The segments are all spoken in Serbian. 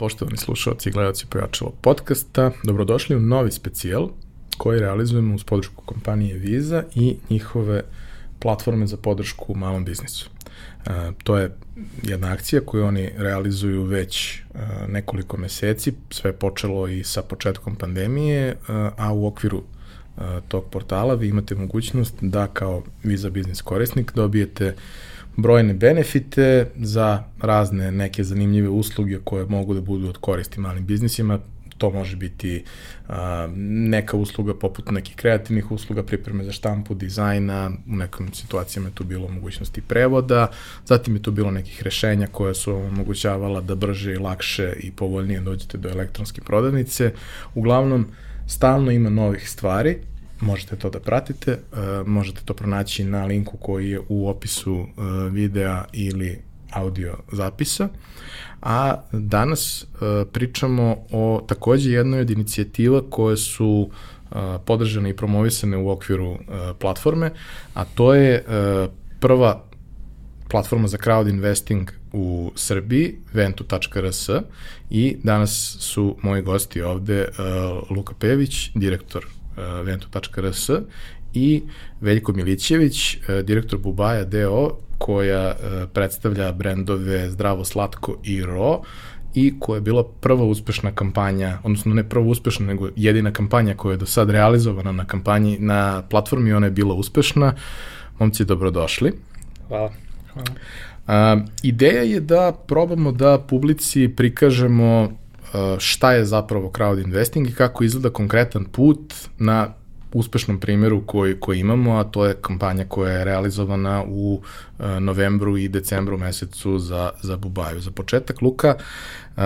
poštovani slušalci i gledalci Pojačalo podcasta. Dobrodošli u novi specijal koji realizujemo uz podršku kompanije Visa i njihove platforme za podršku u malom biznisu. E, to je jedna akcija koju oni realizuju već e, nekoliko meseci, sve je počelo i sa početkom pandemije, e, a u okviru tog portala vi imate mogućnost da kao Visa biznis korisnik dobijete brojne benefite za razne neke zanimljive usluge koje mogu da budu od koristi malim biznisima. To može biti a, neka usluga poput nekih kreativnih usluga, pripreme za štampu, dizajna, u nekim situacijama je tu bilo mogućnosti prevoda, zatim je tu bilo nekih rešenja koja su omogućavala da brže i lakše i povoljnije dođete do elektronske prodavnice. Uglavnom, stalno ima novih stvari, možete to da pratite, uh, možete to pronaći na linku koji je u opisu uh, videa ili audio zapisa. A danas uh, pričamo o takođe jednoj od inicijativa koje su podržane i promovisane u okviru platforme, a to je prva platforma za crowd investing u Srbiji, ventu.rs i danas su moji gosti ovde Luka Pević, direktor uh, ventu.rs i Veljko Milićević, uh, direktor Bubaja DO, koja uh, predstavlja brendove Zdravo, Slatko i Ro i koja je bila prva uspešna kampanja, odnosno ne prva uspešna, nego jedina kampanja koja je do sad realizovana na kampanji, na platformi, ona je bila uspešna. Momci, dobrodošli. Hvala. Hvala. Uh, ideja je da probamo da publici prikažemo šta je zapravo crowd investing i kako izgleda konkretan put na uspešnom primjeru koji, koji imamo, a to je kampanja koja je realizovana u uh, novembru i decembru mesecu za, za Bubaju. Za početak, Luka, uh,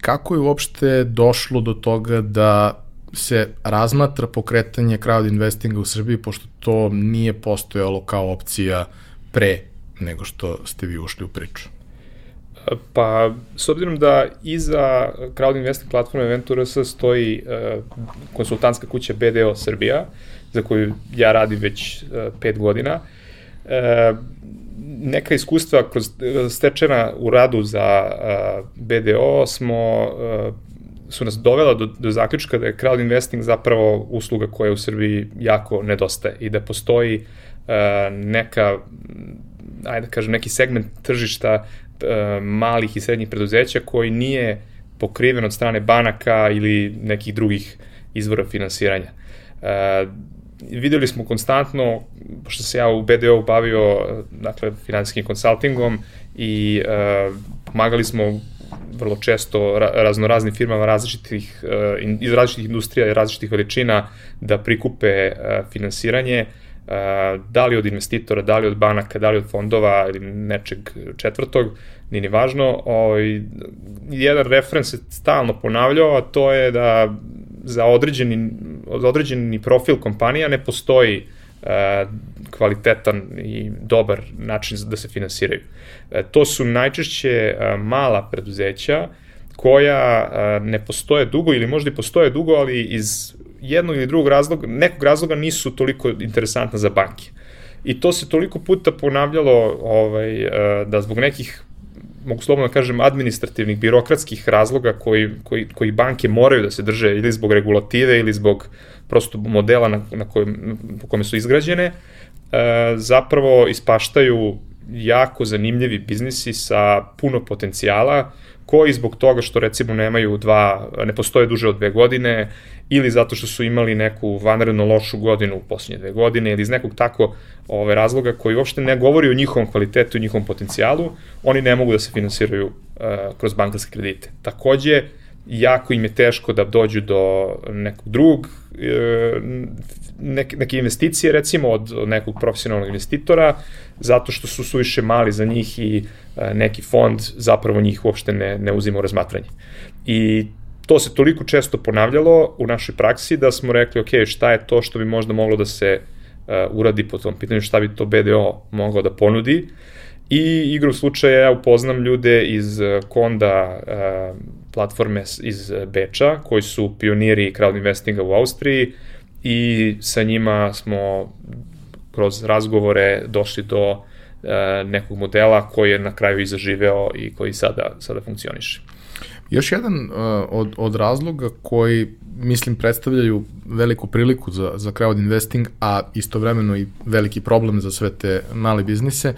kako je uopšte došlo do toga da se razmatra pokretanje crowd investinga u Srbiji, pošto to nije postojalo kao opcija pre nego što ste vi ušli u priču? Pa, s obzirom da iza crowd investing platforme Venturus stoji uh, konsultantska kuća BDO Srbija, za koju ja radim već uh, pet godina, uh, neka iskustva kroz stečena u radu za uh, BDO smo uh, su nas dovela do, do zaključka da je crowd investing zapravo usluga koja u Srbiji jako nedostaje i da postoji uh, neka ajde da kažem, neki segment tržišta malih i srednjih preduzeća koji nije pokriven od strane banaka ili nekih drugih izvora finansiranja. E, videli smo konstantno, pošto se ja u BDO bavio dakle, finansijskim konsultingom i e, pomagali smo vrlo često raznoraznim firmama različitih, e, iz različitih industrija i različitih veličina da prikupe e, finansiranje da li od investitora, da li od banaka, da li od fondova ili nečeg četvrtog, nije ni važno. Ovaj, jedan referens se stalno ponavljao, a to je da za određeni, određeni profil kompanija ne postoji kvalitetan i dobar način da se finansiraju. E, to su najčešće mala preduzeća koja ne postoje dugo ili možda i postoje dugo, ali iz jednog ili drugog razloga, nekog razloga nisu toliko interesantna za banke. I to se toliko puta ponavljalo ovaj, e, da zbog nekih mogu slobodno da kažem, administrativnih, birokratskih razloga koji, koji, koji banke moraju da se drže ili zbog regulative ili zbog prosto modela na, na kojem, po kome su izgrađene, e, zapravo ispaštaju jako zanimljivi biznisi sa puno potencijala koji zbog toga što recimo nemaju dva, ne postoje duže od dve godine ili zato što su imali neku vanredno lošu godinu u posljednje dve godine ili iz nekog tako ove, razloga koji uopšte ne govori o njihovom kvalitetu i njihovom potencijalu, oni ne mogu da se finansiraju uh, kroz bankarske kredite. Takođe, jako im je teško da dođu do nekog drugog e, neke, neke investicije recimo od, nekog profesionalnog investitora zato što su suviše mali za njih i e, neki fond zapravo njih uopšte ne, ne uzima u razmatranje. I to se toliko često ponavljalo u našoj praksi da smo rekli, ok, šta je to što bi možda moglo da se uh, uradi po tom pitanju, šta bi to BDO mogao da ponudi. I igru slučaja ja upoznam ljude iz Konda uh, platforme iz Beča, koji su pioniri crowd investinga u Austriji i sa njima smo kroz razgovore došli do uh, nekog modela koji je na kraju i zaživeo i koji sada, sada funkcioniše. Još jedan uh, od, od razloga koji, mislim, predstavljaju veliku priliku za, za crowd investing, a istovremeno i veliki problem za sve te male biznise,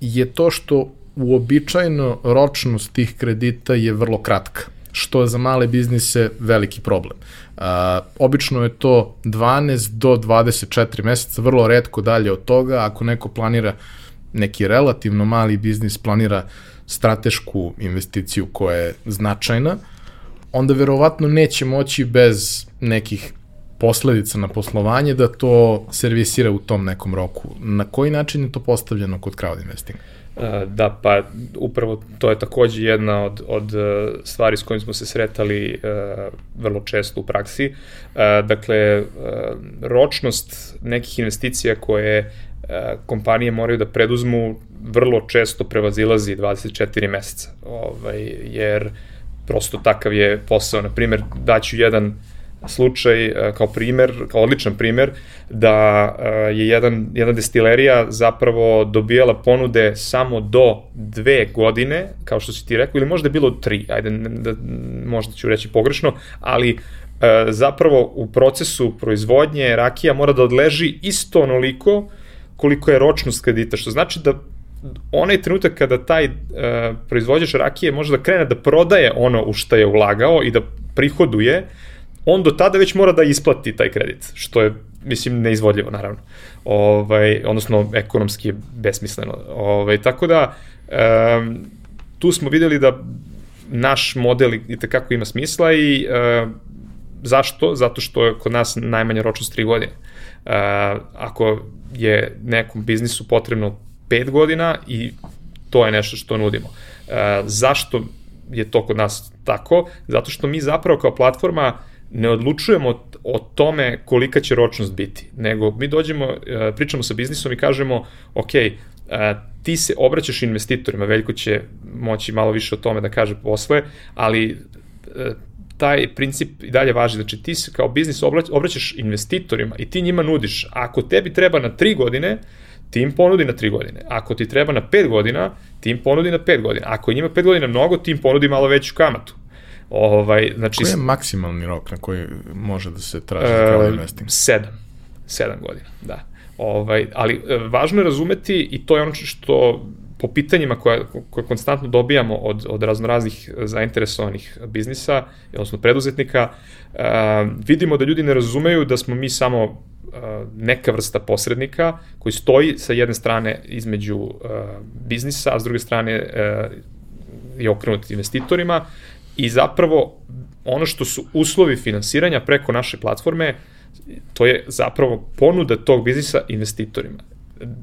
je to što uobičajeno ročnost tih kredita je vrlo kratka što je za male biznise veliki problem. Uh, obično je to 12 do 24 meseca, vrlo redko dalje od toga, ako neko planira neki relativno mali biznis, planira stratešku investiciju koja je značajna, onda verovatno neće moći bez nekih posledica na poslovanje da to servisira u tom nekom roku. Na koji način je to postavljeno kod crowd investinga? E, da, pa upravo to je takođe jedna od, od e, stvari s kojim smo se sretali uh, vrlo često u praksi. Dakle, ročnost nekih investicija koje kompanije moraju da preduzmu vrlo često prevazilazi 24 meseca, ovaj, jer prosto takav je posao. Na primer, daću jedan slučaj e, kao primer, kao odličan primer, da e, je jedan, jedna destilerija zapravo dobijala ponude samo do dve godine, kao što si ti rekao, ili možda je bilo tri, ajde, da, možda ću reći pogrešno, ali e, zapravo u procesu proizvodnje rakija mora da odleži isto onoliko koliko je ročnost kredita, što znači da onaj trenutak kada taj uh, proizvođač rakije može da krene da prodaje ono u što je ulagao i da prihoduje, on do tada već mora da isplati taj kredit, što je mislim neizvodljivo naravno. Ovaj odnosno ekonomski je besmisleno. Ovaj tako da um, tu smo videli da naš model i tekako ima smisla i uh, zašto? Zato što je kod nas najmanja ročnost 3 godine. Uh, ako je nekom biznisu potrebno 5 godina i to je nešto što nudimo. Uh, zašto je to kod nas tako? Zato što mi zapravo kao platforma uh, ne odlučujemo o tome kolika će ročnost biti, nego mi dođemo, e, pričamo sa biznisom i kažemo, ok, e, ti se obraćaš investitorima, Veljko će moći malo više o tome da kaže posle, ali e, taj princip i dalje važi, znači ti se kao biznis obraćaš investitorima i ti njima nudiš, ako tebi treba na 3 godine, ti im ponudi na 3 godine. Ako ti treba na 5 godina, ti im ponudi na 5 godina. Ako njima 5 godina mnogo, ti im ponudi malo veću kamatu. Ovaj, znači, koji je maksimalni rok na koji može da se traži uh, investing? Sedam. Sedam godina, da. Ovaj, ali e, važno je razumeti i to je ono što po pitanjima koje, koje konstantno dobijamo od, od raznoraznih zainteresovanih biznisa, odnosno preduzetnika, uh, vidimo da ljudi ne razumeju da smo mi samo uh, neka vrsta posrednika koji stoji sa jedne strane između uh, biznisa, a s druge strane je okrenut investitorima i zapravo ono što su uslovi finansiranja preko naše platforme, to je zapravo ponuda tog biznisa investitorima.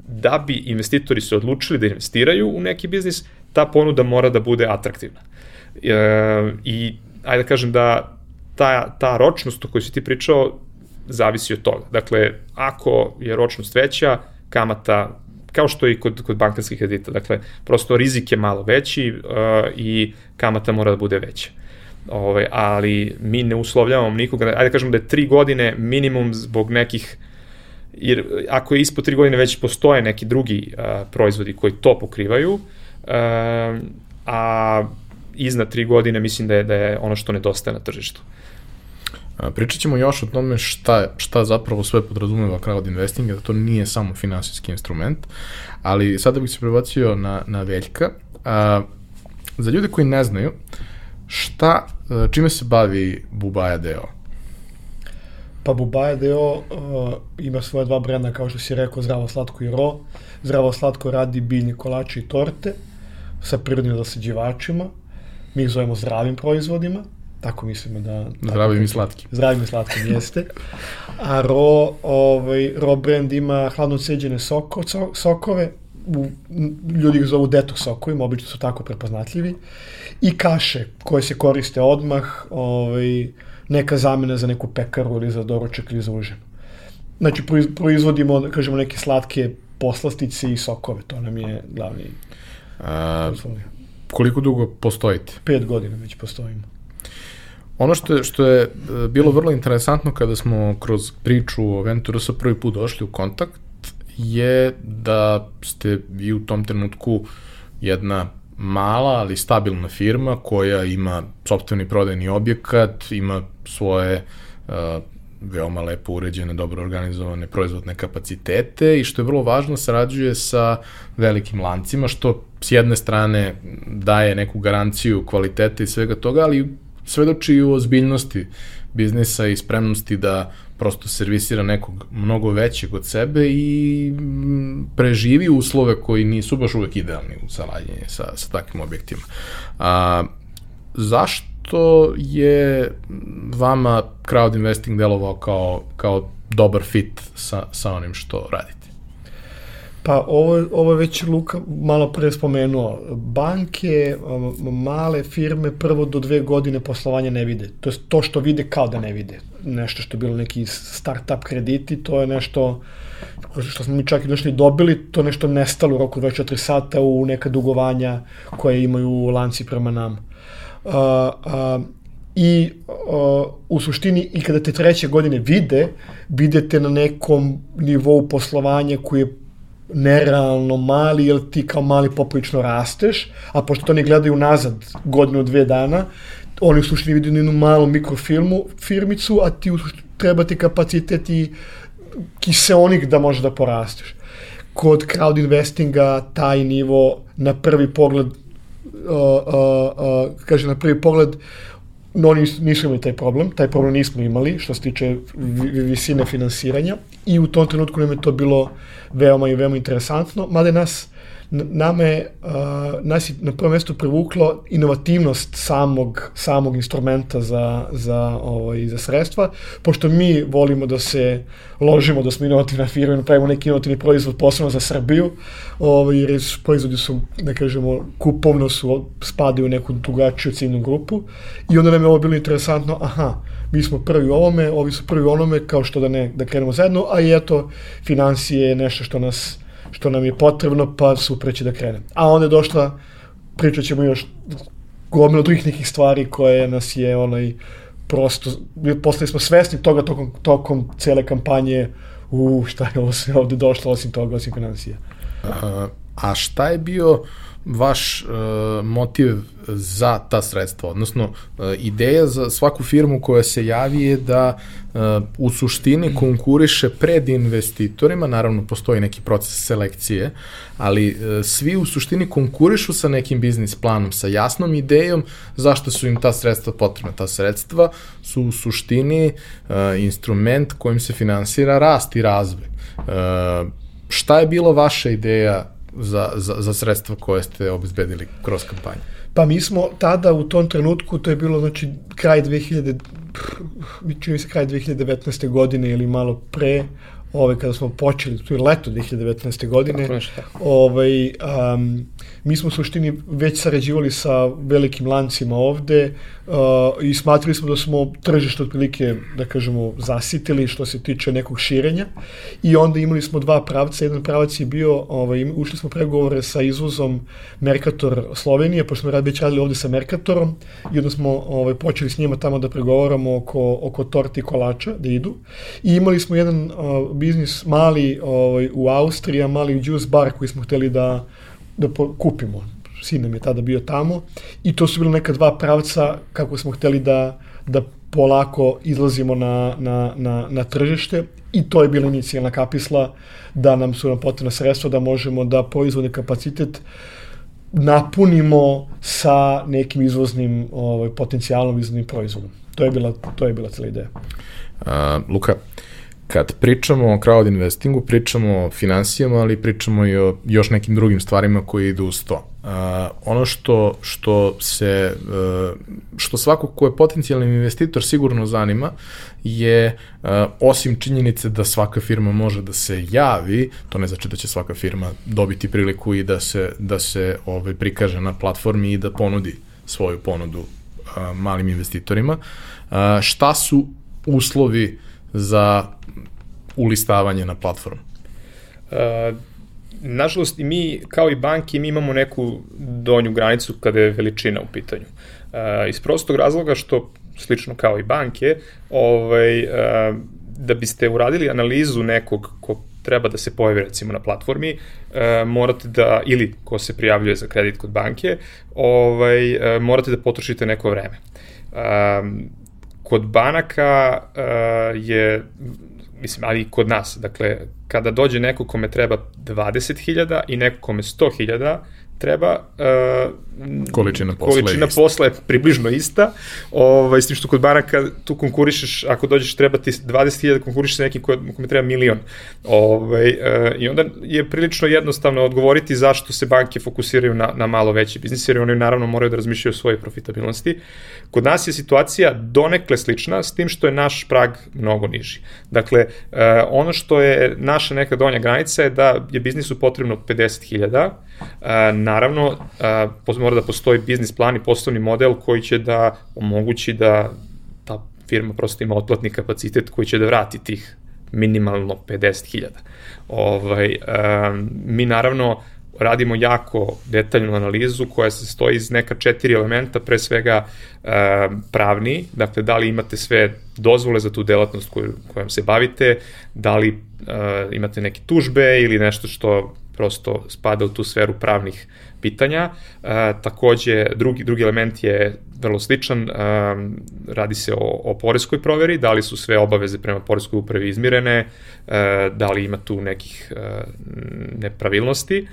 Da bi investitori se odlučili da investiraju u neki biznis, ta ponuda mora da bude atraktivna. E, I ajde da kažem da ta, ta ročnost o kojoj si ti pričao zavisi od toga. Dakle, ako je ročnost veća, kamata kao što i kod, kod bankarskih kredita. Dakle, prosto rizik je malo veći uh, i kamata mora da bude veća. Ove, ovaj, ali mi ne uslovljavamo nikoga, ajde da kažemo da je tri godine minimum zbog nekih jer ako je ispod tri godine već postoje neki drugi uh, proizvodi koji to pokrivaju, uh, a iznad tri godine mislim da je, da je ono što nedostaje na tržištu. Pričat ćemo još o tome šta, šta zapravo sve podrazumeva crowd investing, da to nije samo finansijski instrument, ali sada bih se prebacio na, na Veljka. A, za ljude koji ne znaju, šta, čime se bavi Bubaja Deo? Pa Bubaja Deo uh, ima svoje dva brenda, kao što si rekao, Zdravo Slatko i Ro. Zdravo Slatko radi biljni kolače i torte sa prirodnim zasađivačima. Mi ih zovemo zdravim proizvodima tako mislimo da... Zdravim i slatkim. Zdravim i slatkim, jeste. A Ro, ovaj, Ro brand ima hladno ceđene soko, so, sokove, u, ljudi ih zovu detox sokovima, obično su tako prepoznatljivi, i kaše koje se koriste odmah, ovaj, neka zamena za neku pekaru ili za doručak ili za užinu. Znači, proizvodimo, da kažemo, neke slatke poslastice i sokove, to nam je glavni A, koliko dugo postojite? Pet godina već postojimo. Ono što je, što je e, bilo vrlo interesantno kada smo kroz priču o Venturosa prvi put došli u kontakt je da ste vi u tom trenutku jedna mala, ali stabilna firma koja ima sobstveni prodajni objekat, ima svoje uh, veoma lepo uređene, dobro organizovane proizvodne kapacitete i što je vrlo važno, sarađuje sa velikim lancima, što s jedne strane daje neku garanciju kvalitete i svega toga, ali svedoči i u ozbiljnosti biznisa i spremnosti da prosto servisira nekog mnogo većeg od sebe i mm, preživi uslove koji nisu baš uvek idealni u saradnji sa, sa takvim objektima. A, zašto je vama crowd investing delovao kao, kao dobar fit sa, sa onim što radite? Pa ovo, ovo je već Luka malo pre spomenuo. Banke, male firme prvo do dve godine poslovanja ne vide. To je to što vide kao da ne vide. Nešto što je bilo neki start-up krediti, to je nešto što smo mi čak i došli dobili, to nešto nestalo u roku 24 sata u neka dugovanja koje imaju lanci prema nam. Uh, uh, i uh, u suštini i kada te treće godine vide, videte na nekom nivou poslovanja koji je nerealno mali, jer ti kao mali poprično rasteš, a pošto to ne gledaju nazad godinu, dve dana, oni u suštini vidio jednu malu mikrofilmu, firmicu, a ti u suštini, treba ti kapacitet i kiseonik da možeš da porasteš. Kod crowd investinga taj nivo na prvi pogled, uh, uh, uh, kaže na prvi pogled, no oni nisu imali taj problem, taj problem nismo imali što se tiče visine finansiranja i u tom trenutku nam je to bilo veoma i veoma interesantno, mada je nas nama je, uh, nas je na prvom mestu privuklo inovativnost samog, samog instrumenta za, za, ovaj, za sredstva, pošto mi volimo da se ložimo da smo inovativna firma i napravimo neki inovativni proizvod posebno za Srbiju, ovaj, jer proizvodi su, da kažemo, kupovno su, spadaju u neku drugačiju ciljnu grupu. I onda nam je ovo bilo interesantno, aha, mi smo prvi u ovome, ovi su prvi u onome, kao što da ne, da krenemo zajedno, a i eto, financije je nešto što nas što nam je potrebno, pa super će da krene. A onda je došla, pričat ćemo još gomilo drugih nekih stvari koje nas je onaj prosto, postali smo svesni toga tokom, tokom cele kampanje u šta je ovo sve ovde došlo osim toga, osim financija. A, a šta je bio vaš uh, motiv za ta sredstva, odnosno uh, ideja za svaku firmu koja se javi je da uh, u suštini konkuriše pred investitorima, naravno postoji neki proces selekcije, ali uh, svi u suštini konkurišu sa nekim biznis planom, sa jasnom idejom zašto su im ta sredstva potrebna. Ta sredstva su u suštini uh, instrument kojim se finansira rast i razvoj. Uh, šta je bila vaša ideja za, za, za sredstva koje ste obezbedili kroz kampanju? Pa mi smo tada u tom trenutku, to je bilo znači kraj 2000, čini se kraj 2019. godine ili malo pre, ove, kada smo počeli, to je leto 2019. godine, ovaj, um, mi smo u suštini već sarađivali sa velikim lancima ovde uh, i smatrali smo da smo tržište otprilike, da kažemo, zasitili što se tiče nekog širenja i onda imali smo dva pravca, jedan pravac je bio, ovaj, ušli smo pregovore sa izvozom Mercator Slovenije, pošto smo rad već radili ovde sa Mercatorom i onda smo ovaj, počeli s njima tamo da pregovaramo oko, oko torti i kolača, da idu i imali smo jedan uh, biznis mali ovaj, u Austriji, mali juice bar koji smo hteli da da kupimo. Sin nam je tada bio tamo i to su bilo neka dva pravca kako smo hteli da, da polako izlazimo na, na, na, na tržište i to je bila inicijalna kapisla da nam su nam potrebna sredstva da možemo da proizvodni kapacitet napunimo sa nekim izvoznim ovaj, potencijalom izvoznim proizvodom. To je bila, to je bila cela ideja. Uh, Luka, kad pričamo o crowd investingu, pričamo o financijama, ali pričamo i o još nekim drugim stvarima koji idu uz to. Uh, ono što, što se, uh, što svako ko je potencijalni investitor sigurno zanima je, uh, osim činjenice da svaka firma može da se javi, to ne znači da će svaka firma dobiti priliku i da se, da se ovaj, prikaže na platformi i da ponudi svoju ponudu uh, malim investitorima. Uh, šta su uslovi za ulistavanje na platformu? Uh, nažalost, i mi, kao i banki, mi imamo neku donju granicu kada je veličina u pitanju. Uh, iz prostog razloga što, slično kao i banke, ovaj, uh, da biste uradili analizu nekog ko treba da se pojavi recimo na platformi, e, morate da, ili ko se prijavljuje za kredit kod banke, ovaj, e, morate da potrošite neko vreme. E, kod banaka e, je mislim, ali i kod nas, dakle, kada dođe neko kome treba 20.000 i neko kome 100.000, treba uh, količina posla, količina je posla je približno ista. Ovaj s tim što kod banaka tu konkurišeš, ako dođeš treba ti 20.000 konkurišeš sa nekim kome treba milion. Ovaj uh, i onda je prilično jednostavno odgovoriti zašto se banke fokusiraju na na malo veći biznis jer oni naravno moraju da razmišljaju o svojoj profitabilnosti. Kod nas je situacija donekle slična s tim što je naš prag mnogo niži. Dakle, uh, ono što je naša neka donja granica je da je biznisu potrebno 50.000 naravno, mora da postoji biznis plan i poslovni model koji će da omogući da ta firma prosto ima otplatni kapacitet koji će da vrati tih minimalno 50.000. Ovaj, mi naravno radimo jako detaljnu analizu koja se stoji iz neka četiri elementa, pre svega pravni, dakle da li imate sve dozvole za tu delatnost koju, kojom se bavite, da li imate neke tužbe ili nešto što prosto spada u tu sferu pravnih pitanja. E, takođe, drugi, drugi element je vrlo sličan, e, radi se o, o poreskoj proveri, da li su sve obaveze prema poreskoj upravi izmirene, e, da li ima tu nekih e, nepravilnosti.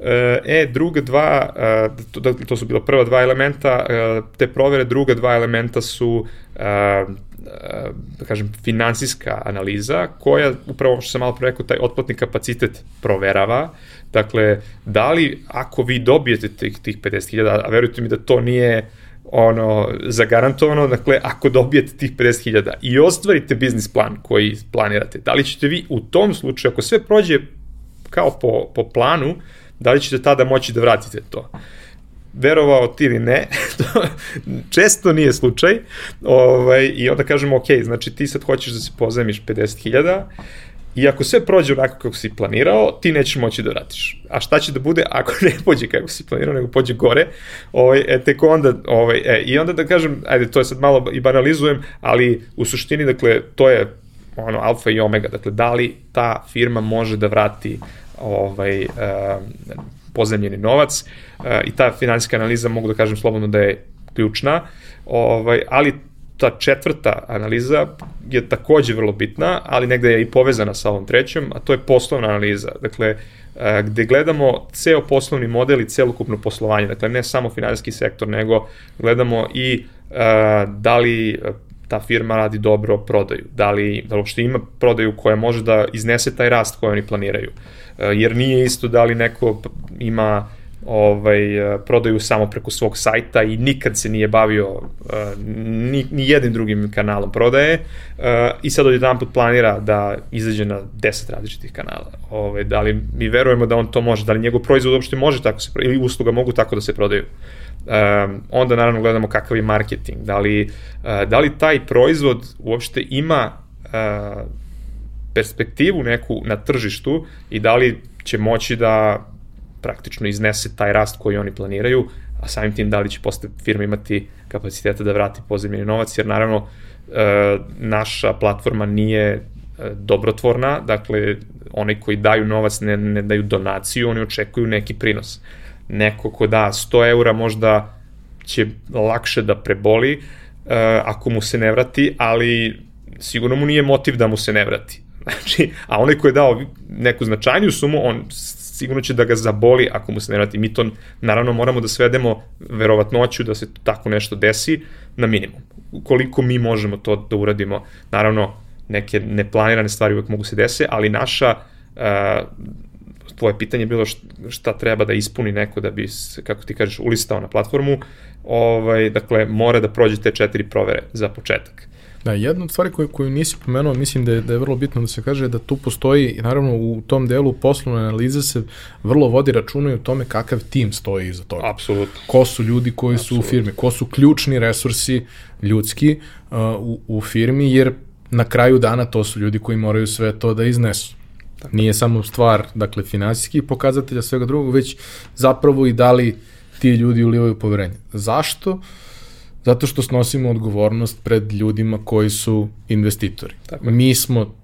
E, e druga dva, e, to, to su bila prva dva elementa, e, te provere, druga dva elementa su e, da kažem, finansijska analiza koja, upravo što sam malo pre rekao, taj otplatni kapacitet proverava. Dakle, da li ako vi dobijete tih, tih 50.000, a verujte mi da to nije ono zagarantovano, dakle ako dobijete tih 50.000 i ostvarite biznis plan koji planirate, da li ćete vi u tom slučaju, ako sve prođe kao po, po planu, da li ćete tada moći da vratite to? verovao ti ili ne, to često nije slučaj, ovaj, i onda kažemo, ok, znači ti sad hoćeš da se pozajmiš 50.000, I ako sve prođe onako kako si planirao, ti nećeš moći da vratiš. A šta će da bude ako ne pođe kako si planirao, nego pođe gore, ovaj, e, tek onda, ovaj, e, i onda da kažem, ajde, to je sad malo i banalizujem, ali u suštini, dakle, to je ono, alfa i omega, dakle, da li ta firma može da vrati ovaj, uh, pozemljeni novac? Uh, i ta finansijska analiza mogu da kažem slobodno da je ključna, ovaj, ali ta četvrta analiza je takođe vrlo bitna, ali negde je i povezana sa ovom trećom, a to je poslovna analiza. Dakle, uh, gde gledamo ceo poslovni model i celokupno poslovanje, dakle ne samo finansijski sektor, nego gledamo i uh, da li ta firma radi dobro prodaju, da li, da li uopšte ima prodaju koja može da iznese taj rast koji oni planiraju. E, jer nije isto da li neko ima ovaj, e, prodaju samo preko svog sajta i nikad se nije bavio uh, ni, ni jednim drugim kanalom prodaje uh, i sad odjedan put planira da izađe na 10 različitih kanala. Ovaj, da li mi verujemo da on to može, da li njegov proizvod uopšte može tako se ili usluga mogu tako da se prodaju. Um, onda naravno gledamo kakav je marketing, da li, uh, da li taj proizvod uopšte ima uh, perspektivu neku na tržištu i da li će moći da praktično iznese taj rast koji oni planiraju, a samim tim da li će posle firma imati kapaciteta da vrati pozemljeni novac, jer naravno uh, naša platforma nije dobrotvorna, dakle, oni koji daju novac ne, ne daju donaciju, oni očekuju neki prinos neko ko da 100 eura možda će lakše da preboli uh, ako mu se ne vrati, ali sigurno mu nije motiv da mu se ne vrati. Znači, a onaj ko je dao neku značajniju sumu, on sigurno će da ga zaboli ako mu se ne vrati. Mi to naravno moramo da svedemo verovatnoću da se tako nešto desi na minimum. Koliko mi možemo to da uradimo, naravno neke neplanirane stvari uvek mogu se dese, ali naša uh, tvoje pitanje bilo šta treba da ispuni neko da bi, kako ti kažeš, ulistao na platformu, ovaj, dakle, mora da prođe te četiri provere za početak. Da, jedna od stvari koju, koju nisi pomenuo, mislim da je, da je vrlo bitno da se kaže da tu postoji, naravno u tom delu poslovne analize se vrlo vodi računa i o tome kakav tim stoji iza toga. Apsolutno. Ko su ljudi koji Absolutno. su u firmi, ko su ključni resursi ljudski uh, u, u firmi, jer na kraju dana to su ljudi koji moraju sve to da iznesu. Tako. Nije samo stvar, dakle, finansijskih pokazatelja, svega drugog, već zapravo i da li ti ljudi ulivaju poverenje. Zašto? Zato što snosimo odgovornost pred ljudima koji su investitori. Tako. Mi smo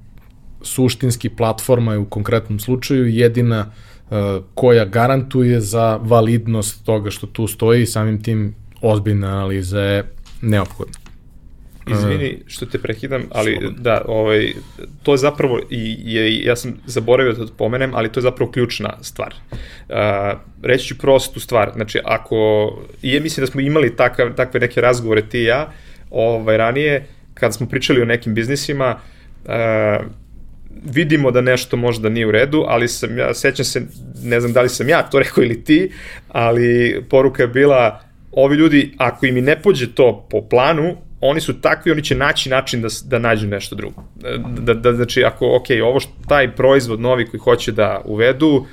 suštinski platforma je u konkretnom slučaju jedina uh, koja garantuje za validnost toga što tu stoji i samim tim ozbiljna analiza je neophodna. Izvini što te prekidam, ali Slobodno. da, ovaj, to je zapravo, i, je, ja sam zaboravio da to pomenem, ali to je zapravo ključna stvar. Uh, reći ću prostu stvar, znači ako, i je mislim da smo imali takav, takve neke razgovore ti i ja, ovaj, ranije, kad smo pričali o nekim biznisima, uh, vidimo da nešto možda nije u redu, ali sam ja, sećam se, ne znam da li sam ja to rekao ili ti, ali poruka je bila, ovi ljudi, ako im i ne pođe to po planu, oni su takvi, oni će naći način da, da nađu nešto drugo. Da, da, znači, ako, ok, ovo što, taj proizvod novi koji hoće da uvedu,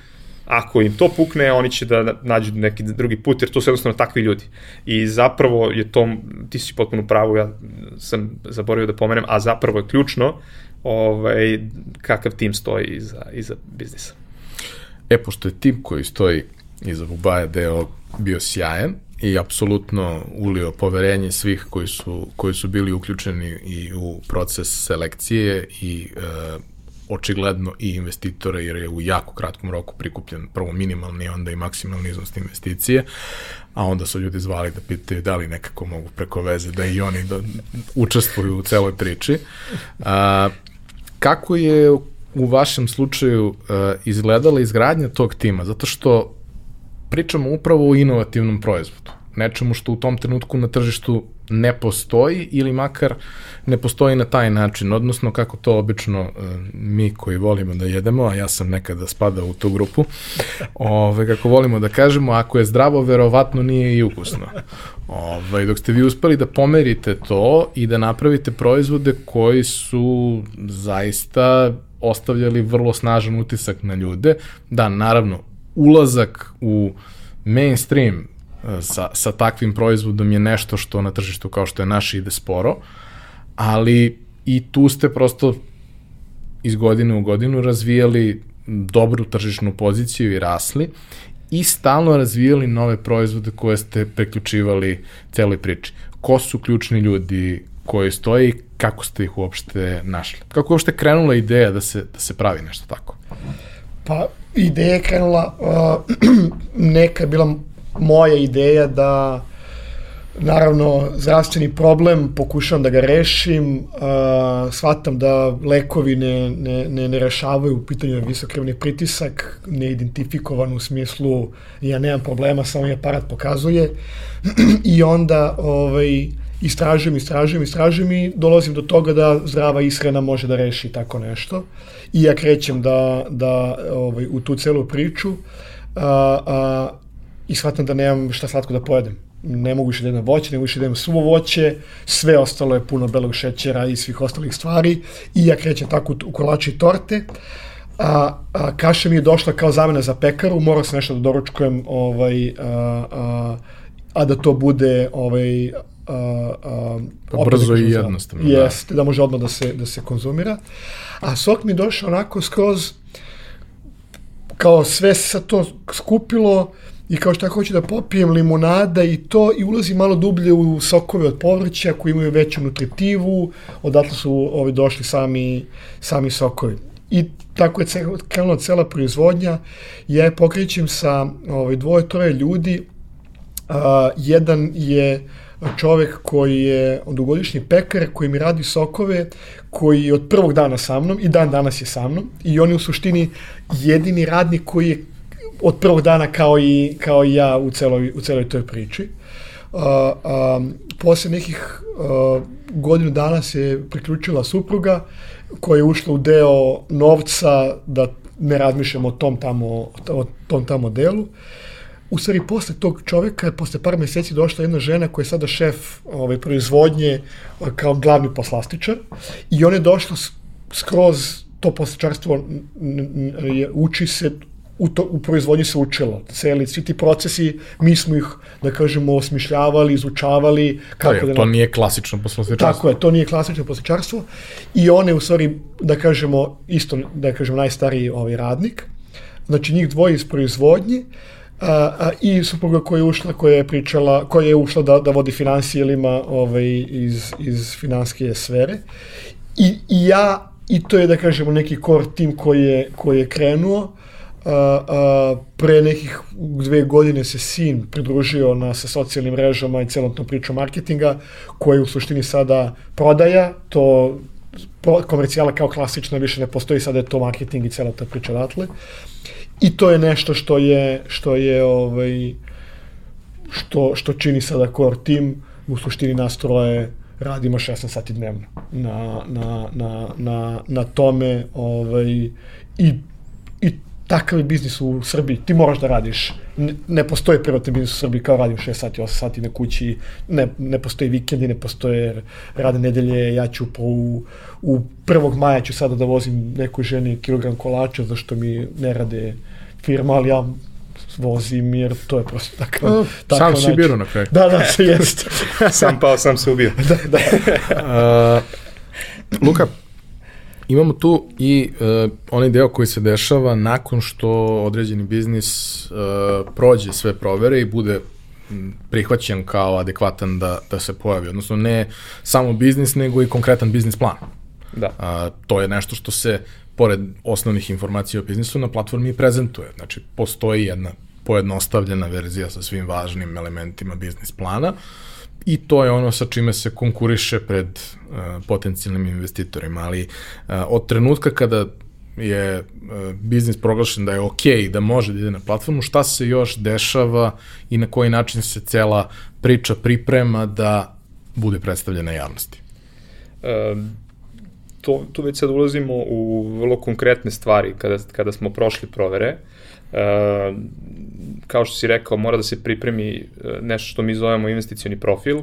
ako im to pukne, oni će da nađu neki drugi put, jer to su jednostavno takvi ljudi. I zapravo je to, ti si potpuno pravo, ja sam zaboravio da pomenem, a zapravo je ključno ovaj, kakav tim stoji iza, iza biznisa. E, pošto je tim koji stoji iza Bubaja deo bio sjajan, i apsolutno ulio poverenje svih koji su, koji su bili uključeni i u proces selekcije i e, očigledno i investitora jer je u jako kratkom roku prikupljen prvo minimalni, onda i maksimalni iznos investicije, a onda su ljudi zvali da pitaju da li nekako mogu preko veze da i oni da učestvuju u celoj priči. A, kako je u vašem slučaju uh, izgledala izgradnja tog tima? Zato što pričamo upravo o inovativnom proizvodu. Nečemu što u tom trenutku na tržištu ne postoji ili makar ne postoji na taj način, odnosno kako to obično e, mi koji volimo da jedemo, a ja sam nekada spadao u tu grupu, ove, kako volimo da kažemo, ako je zdravo, verovatno nije i ukusno. Ove, dok ste vi uspeli da pomerite to i da napravite proizvode koji su zaista ostavljali vrlo snažan utisak na ljude, da, naravno, ulazak u mainstream e, sa, sa takvim proizvodom je nešto što na tržištu kao što je naš ide sporo, ali i tu ste prosto iz godine u godinu razvijali dobru tržišnu poziciju i rasli i stalno razvijali nove proizvode koje ste preključivali celoj priči. Ko su ključni ljudi koji stoje i kako ste ih uopšte našli? Kako uopšte krenula ideja da se, da se pravi nešto tako? Pa ideja je krenula, uh, neka je bila moja ideja da naravno zdravstveni problem pokušavam da ga rešim, uh, shvatam da lekovi ne, ne, ne, ne rešavaju u pitanju visokrevni pritisak, neidentifikovan u smislu ja nemam problema, samo mi aparat pokazuje. I onda ovaj, istražujem, istražujem, istražujem i dolazim do toga da zdrava ishrana može da reši tako nešto. I ja krećem da, da ovaj, u tu celu priču a, a, i shvatam da nemam šta slatko da pojedem. Ne mogu više da jedem voće, ne mogu više da jedem suvo voće, sve ostalo je puno belog šećera i svih ostalih stvari i ja krećem tako u kolači i torte. A, a, kaša mi je došla kao zamena za pekaru, morao sam nešto da doručkujem ovaj, a, a, a da to bude ovaj, a, a, brzo i jednostavno. Jeste, da. da može odmah da se, da se konzumira. A sok mi došao onako skroz kao sve se to skupilo i kao što hoću da popijem limonada i to i ulazim malo dublje u sokove od povrća koji imaju veću nutritivu, odatle su ovi došli sami, sami sokovi. I tako je krenula cela proizvodnja. Ja je pokrećem sa ovaj, dvoje, troje ljudi. Uh, jedan je uh, čovek koji je dugogodišnji pekar, koji mi radi sokove, koji je od prvog dana sa mnom i dan danas je sa mnom i on je u suštini jedini radnik koji je od prvog dana kao i, kao i ja u celoj, u celoj toj priči. Uh, um, posle nekih uh, godinu dana se priključila supruga koja je ušla u deo novca da ne razmišljamo o tom tamo, o tom tamo delu. Uh, u stvari posle tog čoveka posle par meseci došla jedna žena koja je sada šef ovaj, proizvodnje kao glavni poslastičar i ona je došla skroz to poslastičarstvo uči se u, to, u proizvodnji se učilo. Celi, svi ti procesi, mi smo ih, da kažemo, osmišljavali, izučavali. Kako to, je, da to nije klasično poslastičarstvo. Tako je, to nije klasično poslastičarstvo. I on je, u stvari, da kažemo, isto, da kažemo, najstariji ovaj radnik. Znači, njih dvoje iz proizvodnje. Uh, i supruga koja je ušla, koja je pričala, koja je ušla da, da vodi financije ili ima ovaj, iz, iz finanske sfere. I, I ja i to je, da kažemo, neki core tim koji je, koji je krenuo. A, a, pre nekih dve godine se sin pridružio na sa socijalnim mrežama i celotnom pričom marketinga, koja je u suštini sada prodaja, to komercijala kao klasična više ne postoji, sada je to marketing i cela ta priča odatle. I to je nešto što je, što je ovaj, što, što čini sada core team, u suštini nas troje radimo 16 sati dnevno na, na, na, na, na tome ovaj, i, i takav je biznis u Srbiji, ti moraš da radiš. Ne, ne postoje privatni biznis u Srbiji kao radim 6 sati, 8 sati na kući, ne, ne postoje vikendi, ne postoje rade nedelje, ja ću po u, u 1. maja ću sada da vozim nekoj ženi kilogram kolača, zašto mi ne rade firma, ali ja vozim jer to je prosto takav, A, takav sam si biro na kraju. Da, da, se jest. sam pao, sam se ubio. da, da. Uh, Luka, imamo tu i uh, onaj deo koji se dešava nakon što određeni biznis uh, prođe sve provere i bude prihvaćen kao adekvatan da, da se pojavi. Odnosno ne samo biznis, nego i konkretan biznis plan. Da. A, to je nešto što se, pored osnovnih informacija o biznisu, na platformi i prezentuje. Znači, postoji jedna pojednostavljena verzija sa svim važnim elementima biznis plana i to je ono sa čime se konkuriše pred uh, potencijalnim investitorima, ali uh, od trenutka kada je uh, biznis proglašen da je ok, da može da ide na platformu, šta se još dešava i na koji način se cela priča priprema da bude predstavljena javnosti? Um, to, tu već sad ulazimo u vrlo konkretne stvari kada, kada smo prošli provere. Uh, kao što si rekao, mora da se pripremi nešto što mi zovemo investicioni profil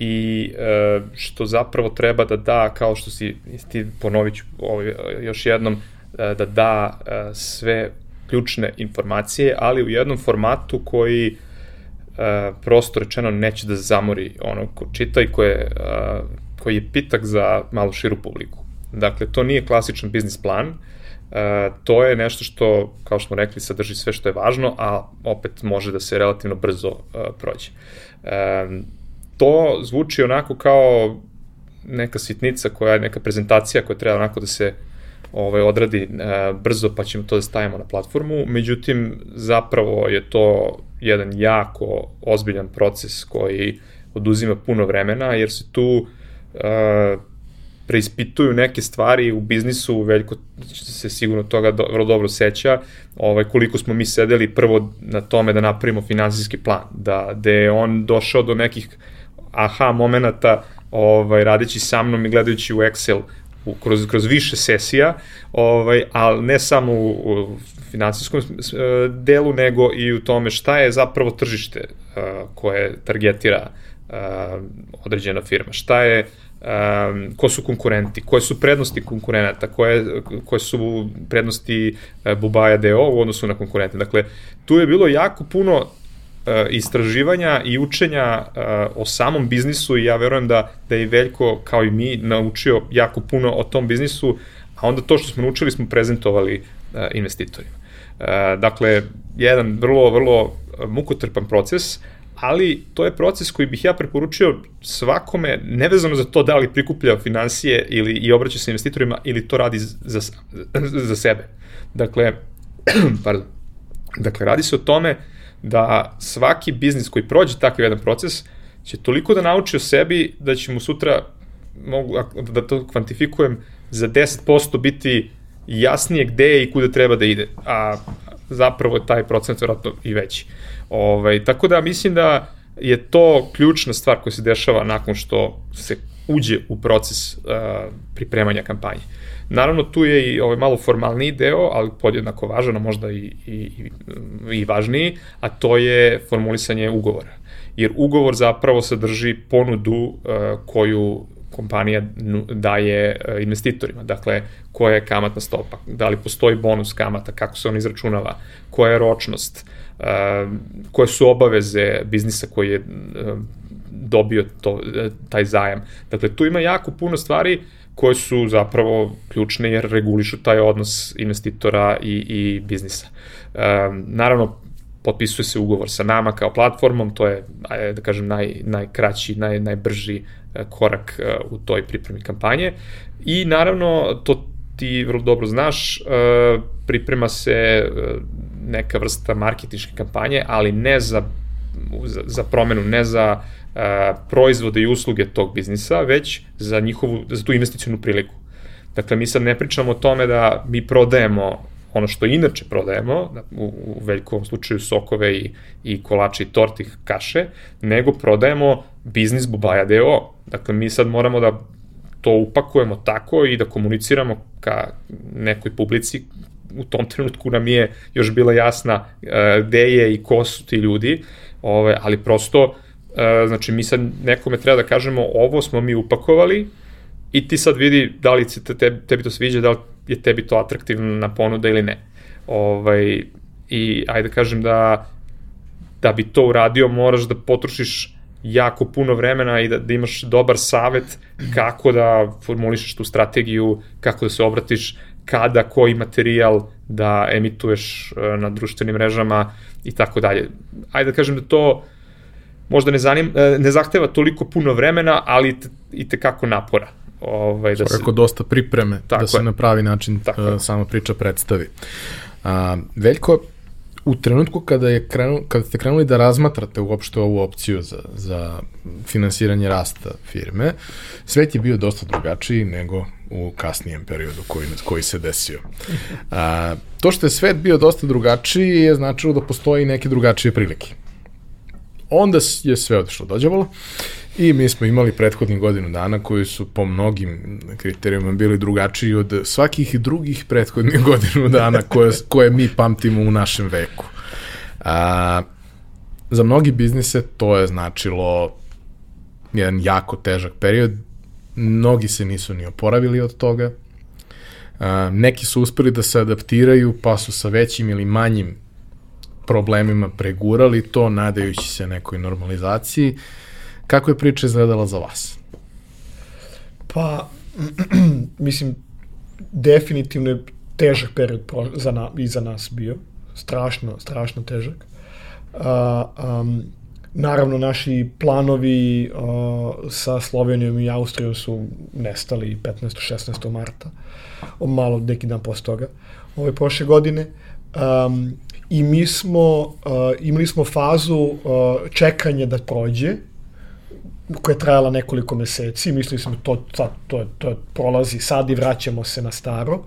i uh, što zapravo treba da da, kao što si ti ponovit ću ovaj, još jednom, uh, da da uh, sve ključne informacije, ali u jednom formatu koji prosto rečeno neće da zamori ono ko čita i koje, uh, koji je pitak za malo širu publiku. Dakle, to nije klasičan biznis plan, E, to je nešto što, kao što smo rekli, sadrži sve što je važno, a opet može da se relativno brzo e, prođe. E, to zvuči onako kao neka sitnica koja je neka prezentacija koja treba onako da se ovaj, odradi e, brzo pa ćemo to da stavimo na platformu, međutim zapravo je to jedan jako ozbiljan proces koji oduzima puno vremena jer se tu e, preispituju neke stvari u biznisu, Veljko se sigurno toga do, vrlo dobro seća, ovaj, koliko smo mi sedeli prvo na tome da napravimo finansijski plan, da, da je on došao do nekih aha momenata ovaj, radeći sa mnom i gledajući u Excel u, kroz, kroz više sesija, ovaj, ali ne samo u, u finansijskom delu, nego i u tome šta je zapravo tržište uh, koje targetira uh, određena firma, šta je uh, um, ko su konkurenti, koje su prednosti konkurenata, koje, koje su prednosti uh, Bubaja DO u odnosu na konkurente. Dakle, tu je bilo jako puno uh, istraživanja i učenja uh, o samom biznisu i ja verujem da, da je Veljko, kao i mi, naučio jako puno o tom biznisu, a onda to što smo naučili smo prezentovali uh, investitorima. Uh, dakle, jedan vrlo, vrlo mukotrpan proces, ali to je proces koji bih ja preporučio svakome, nevezano za to da li prikuplja financije ili i obraća se investitorima ili to radi za, za sebe. Dakle, pardon, dakle, radi se o tome da svaki biznis koji prođe takav jedan proces će toliko da nauči o sebi da će mu sutra, mogu da to kvantifikujem, za 10% biti jasnije gde je i kuda treba da ide. A zapravo je taj procent vjerojatno i veći. Ovaj, tako da mislim da je to ključna stvar koja se dešava nakon što se uđe u proces uh, pripremanja kampanje. Naravno, tu je i ovaj malo formalniji deo, ali podjednako važan, a možda i, i, i važniji, a to je formulisanje ugovora. Jer ugovor zapravo sadrži ponudu uh, koju kompanija daje uh, investitorima. Dakle, koja je kamatna stopa, da li postoji bonus kamata, kako se on izračunava, koja je ročnost, uh, koje su obaveze biznisa koji je dobio to, taj zajam. Dakle, tu ima jako puno stvari koje su zapravo ključne jer regulišu taj odnos investitora i, i biznisa. naravno, potpisuje se ugovor sa nama kao platformom, to je, da kažem, naj, najkraći, naj, najbrži e, korak e, u toj pripremi kampanje. I naravno, to ti vrlo dobro znaš, uh, priprema se neka vrsta marketičke kampanje, ali ne za, za, za promenu, ne za proizvode i usluge tog biznisa, već za njihovu, za tu investicijnu priliku. Dakle, mi sad ne pričamo o tome da mi prodajemo ono što inače prodajemo, da, u, u veljkovom slučaju sokove i, i kolače i torti kaše, nego prodajemo biznis Bubaja DO. Dakle, mi sad moramo da to upakujemo tako i da komuniciramo ka nekoj publici u tom trenutku nam je još bila jasna uh, gde je i ko su ti ljudi, ove, ali prosto, uh, znači mi sad nekome treba da kažemo ovo smo mi upakovali i ti sad vidi da li se te, tebi to sviđa, da li je tebi to atraktivna ponuda ili ne. Ovaj, I ajde da kažem da da bi to uradio moraš da potrošiš jako puno vremena i da, da imaš dobar savet kako da formulišeš tu strategiju, kako da se obratiš, kada, koji materijal da emituješ e, na društvenim mrežama i tako dalje. Ajde da kažem da to možda ne, zanim, e, ne zahteva toliko puno vremena, ali te, i tekako napora. Ovaj, da Svakako se... dosta pripreme tako da se je. na pravi način tako uh, sama priča predstavi. A, Veljko, u trenutku kada, je krenu, kada ste krenuli da razmatrate uopšte ovu opciju za, za finansiranje rasta firme, svet je bio dosta drugačiji nego u kasnijem periodu koji, koji se desio. A, to što je svet bio dosta drugačiji je značilo da postoji neke drugačije prilike. Onda je sve odešlo dođavalo I mi smo imali prethodnih godinu dana koji su po mnogim kriterijuma bili drugačiji od svakih drugih prethodnih godinu dana koje, koje mi pamtimo u našem veku. A, za mnogi biznise to je značilo jedan jako težak period. Mnogi se nisu ni oporavili od toga. A, neki su uspeli da se adaptiraju pa su sa većim ili manjim problemima pregurali to, nadajući se nekoj normalizaciji. Kako je priča izgledala za vas? Pa, mislim, definitivno je težak period za na, i za nas bio. Strašno, strašno težak. Uh, um, naravno, naši planovi uh, sa Slovenijom i Austrijom su nestali 15. 16. marta, malo neki dan posle toga, ove prošle godine. Um, I mi smo, uh, imali smo fazu uh, čekanja da prođe, koja je trajala nekoliko meseci, mislili smo to, to, to, to prolazi sad i vraćamo se na staro.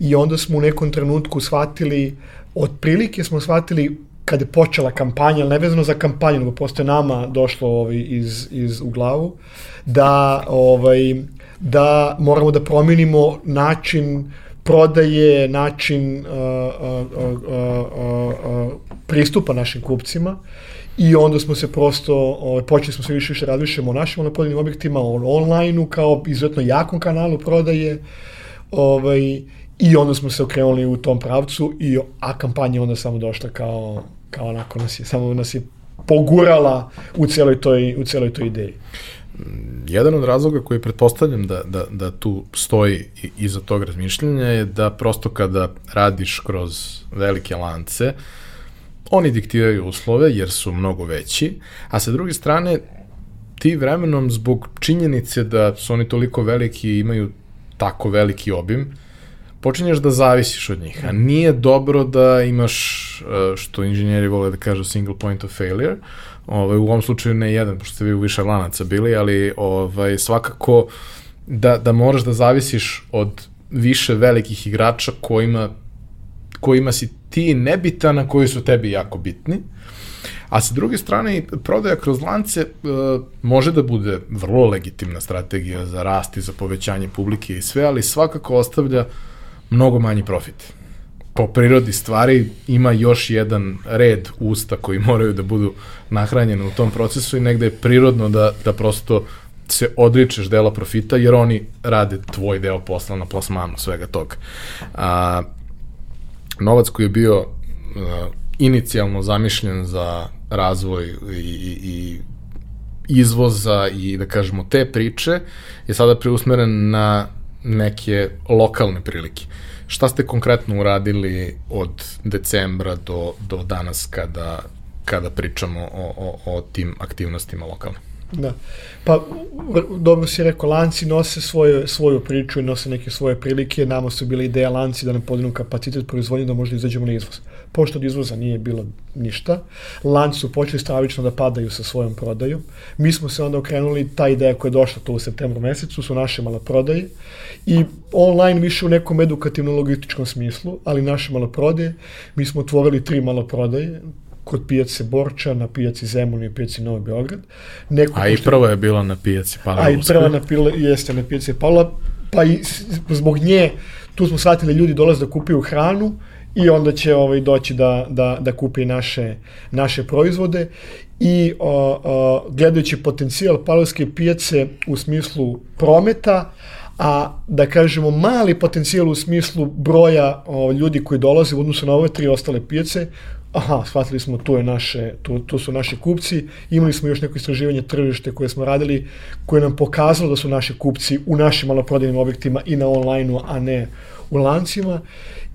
I onda smo u nekom trenutku shvatili, otprilike smo shvatili kada je počela kampanja, nevezano za kampanju, nego postoje nama došlo ovaj, iz, iz u glavu, da, ovaj, da moramo da promenimo način prodaje, način uh, uh, uh, uh, uh, pristupa našim kupcima I onda smo se prosto, ovaj, počeli smo se više više razmišljamo o našim monopolnim objektima, o online-u kao izuzetno jakom kanalu prodaje. Ovaj, I onda smo se okrenuli u tom pravcu, i, a kampanja onda samo došla kao, kao onako nas je, samo nas je pogurala u celoj toj, u celoj toj ideji. Jedan od razloga koji pretpostavljam da, da, da tu stoji iza tog razmišljanja je da prosto kada radiš kroz velike lance, Oni diktiraju uslove jer su mnogo veći, a sa druge strane ti vremenom zbog činjenice da su oni toliko veliki i imaju tako veliki obim, počinješ da zavisiš od njih. A nije dobro da imaš, e, što inženjeri vole da kažu, single point of failure. Ovaj, u ovom slučaju ne jedan, pošto ste vi u više lanaca bili, ali ovaj, svakako da, da moraš da zavisiš od više velikih igrača kojima kojima si ti nebitan, a koji su tebi jako bitni. A sa druge strane, prodaja kroz lance e, može da bude vrlo legitimna strategija za rast i za povećanje publike i sve, ali svakako ostavlja mnogo manji profit. Po prirodi stvari ima još jedan red usta koji moraju da budu nahranjeni u tom procesu i negde je prirodno da, da prosto se odričeš dela profita jer oni rade tvoj deo posla na plasmanu svega toga. A, novac koji je bio uh, inicijalno zamišljen za razvoj i, i, i izvoza i da kažemo te priče je sada preusmeren na neke lokalne prilike. Šta ste konkretno uradili od decembra do, do danas kada, kada pričamo o, o, o tim aktivnostima lokalne? Da. Pa, dobro si rekao, lanci nose svoje, svoju priču i nose neke svoje prilike. Nama su bile ideja lanci da nam podinu kapacitet proizvodnje da možda izađemo na izvoz. Pošto od izvoza nije bilo ništa, lanci su počeli stravično da padaju sa svojom prodajom. Mi smo se onda okrenuli, ta ideja koja je došla to u septembru mesecu su naše maloprodaje i online više u nekom edukativno-logističkom smislu, ali naše maloprodaje. Mi smo otvorili tri maloprodaje, kod pijace Borča, na pijaci Zemun i pijaci Novi Beograd. Neko A i prva je bila na pijaci Pavla A i prva na pila, jeste na pijaci Pavla, pa i zbog nje tu smo shvatili ljudi dolaze da kupuju hranu i onda će ovaj doći da, da, da kupi naše, naše proizvode i o, o, gledajući potencijal palovske pijace u smislu prometa, a da kažemo mali potencijal u smislu broja o, ljudi koji dolaze u odnosu na ove tri ostale pijace, aha, shvatili smo, tu, je naše, tu, tu su naši kupci, imali smo još neko istraživanje tržište koje smo radili, koje nam pokazalo da su naši kupci u našim maloprodajnim objektima i na online-u, a ne u lancima.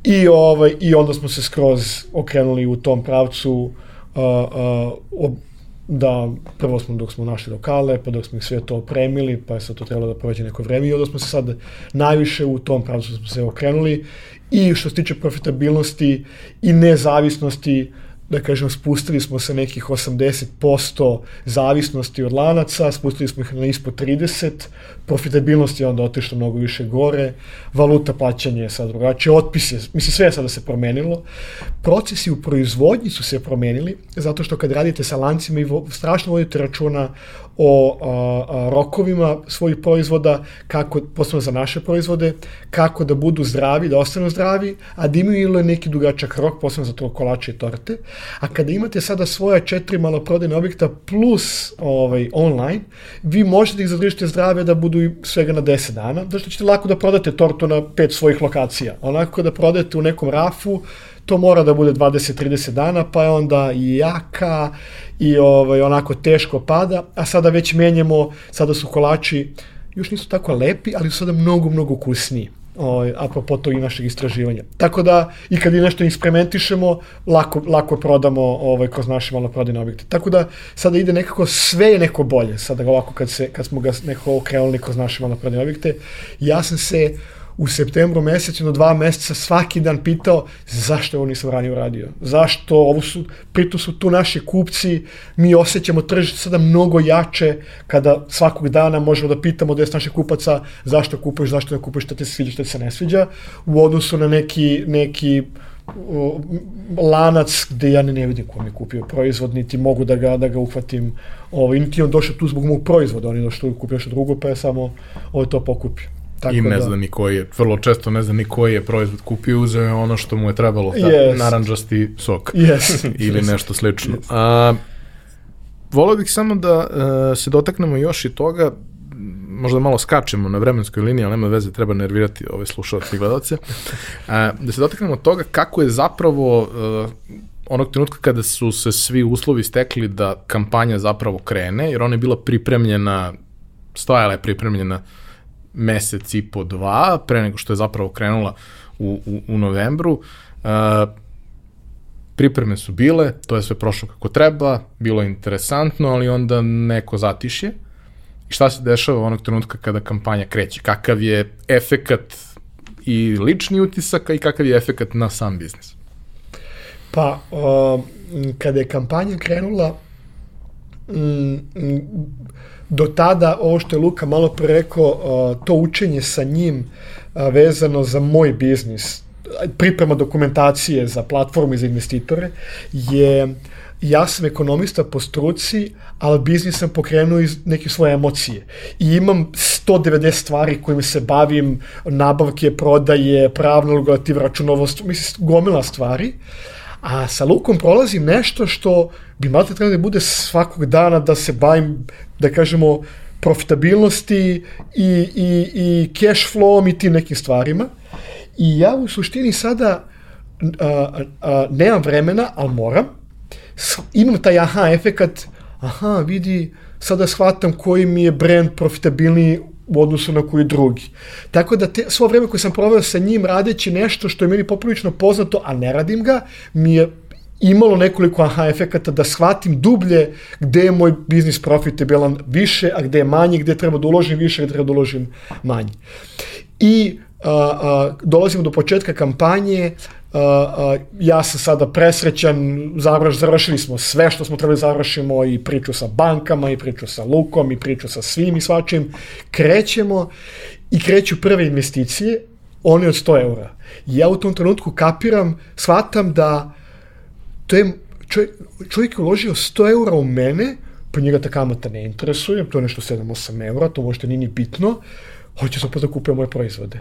I, ovaj, I onda smo se skroz okrenuli u tom pravcu uh, uh, da prvo smo dok smo našli lokale, pa dok smo ih sve to opremili, pa je sad to trebalo da prođe neko vreme i onda smo se sad najviše u tom pravcu smo se okrenuli. I što se tiče profitabilnosti i nezavisnosti da kažem, spustili smo se nekih 80% zavisnosti od lanaca, spustili smo ih na ispod 30, profitabilnost je onda otišla mnogo više gore, valuta plaćanja je sad drugačije, otpis je, mislim sve je sada se promenilo, procesi u proizvodnji su se promenili, zato što kad radite sa lancima i strašno vodite računa o a, a, rokovima svojih proizvoda, kako, posebno za naše proizvode, kako da budu zdravi, da ostanu zdravi, a da imaju ili neki dugačak rok, posebno za to kolače i torte. A kada imate sada svoje četiri maloprodajne objekta plus ovaj, online, vi možete da ih zadržite zdrave da budu svega na 10 dana, zato ćete lako da prodate tortu na pet svojih lokacija. Onako da prodate u nekom rafu, to mora da bude 20-30 dana, pa je onda i jaka i ovaj, onako teško pada, a sada već menjamo, sada su kolači još nisu tako lepi, ali su sada mnogo, mnogo ukusniji ovaj, apropo tog i našeg istraživanja. Tako da, i kad i nešto eksperimentišemo, lako, lako prodamo ovaj, kroz naše maloprodajne objekte. Tako da, sada ide nekako, sve je neko bolje, sada ovako kad, se, kad smo ga nekako okrenuli kroz naše maloprodajne objekte. Ja sam se u septembru mesecu na dva meseca svaki dan pitao zašto ovo nisam ranije uradio. Zašto ovo su, pritom su tu naši kupci, mi osjećamo tržište sada mnogo jače kada svakog dana možemo da pitamo da je naših kupaca zašto kupuješ, zašto ne kupuješ, šta ti se sviđa, šta ti se ne sviđa, u odnosu na neki, neki lanac gde ja ne, ne vidim ko mi kupio proizvod, niti mogu da ga, da ga uhvatim, ovaj, niti on došao tu zbog mog proizvoda, on je došao kupio nešto drugo, pa je samo ovaj to pokupio. Tako I ne da. zna ni koji je, vrlo često ne zna ni koji je proizvod kupio, uzeo je ono što mu je trebalo, da, yes. naranđasti sok yes. ili yes. nešto slično. Yes. A, volio bih samo da uh, se dotaknemo još i toga, možda malo skačemo na vremenskoj liniji, ali nema veze, treba nervirati ove slušalce i gledalce, a, da se dotaknemo toga kako je zapravo uh, onog trenutka kada su se svi uslovi stekli da kampanja zapravo krene, jer ona je bila pripremljena, stojala je pripremljena uh, mesec i po dva, pre nego što je zapravo krenula u, u, u novembru. Uh, pripreme su bile, to je sve prošlo kako treba, bilo je interesantno, ali onda neko zatišje. I šta se dešava onog trenutka kada kampanja kreće? Kakav je efekat i lični utisak, i kakav je efekat na sam biznis? Pa, uh, kada je kampanja krenula, mm, mm, do tada, ovo što je Luka malo pre rekao, to učenje sa njim vezano za moj biznis, priprema dokumentacije za platforme za investitore, je ja sam ekonomista po struci, ali biznis sam pokrenuo iz neke svoje emocije. I imam 190 stvari kojima se bavim, nabavke, prodaje, pravna regulativa, računovost, mislim, gomila stvari. A sa Lukom prolazim nešto što bi malo trebalo da bude svakog dana da se bavim da kažemo, profitabilnosti i, i, i cash flowom i tim nekim stvarima. I ja u suštini sada a, a, nemam vremena, ali moram. Imam taj aha efekat, aha, vidi, sada shvatam koji mi je brand profitabilniji u odnosu na koji drugi. Tako da te, svo vreme koje sam proveo sa njim radeći nešto što je meni poprilično poznato, a ne radim ga, mi je imalo nekoliko aha efekata da shvatim dublje gde je moj biznis profitabilan više, a gde je manji, gde treba da uložim više, gde treba da uložim manje. I a, a, dolazimo do početka kampanje, a, a, ja sam sada presrećan, završ, završili smo sve što smo trebali da završimo i priču sa bankama, i priču sa Lukom, i priču sa svim i svačim. Krećemo i kreću prve investicije, oni od 100 eura. Ja u tom trenutku kapiram, shvatam da to je, čovjek, čovjek je uložio 100 eura u mene, pa njega ta kamata ne interesuje, to je nešto 7-8 eura, to možete nije ni bitno, hoće se da kupuje moje proizvode.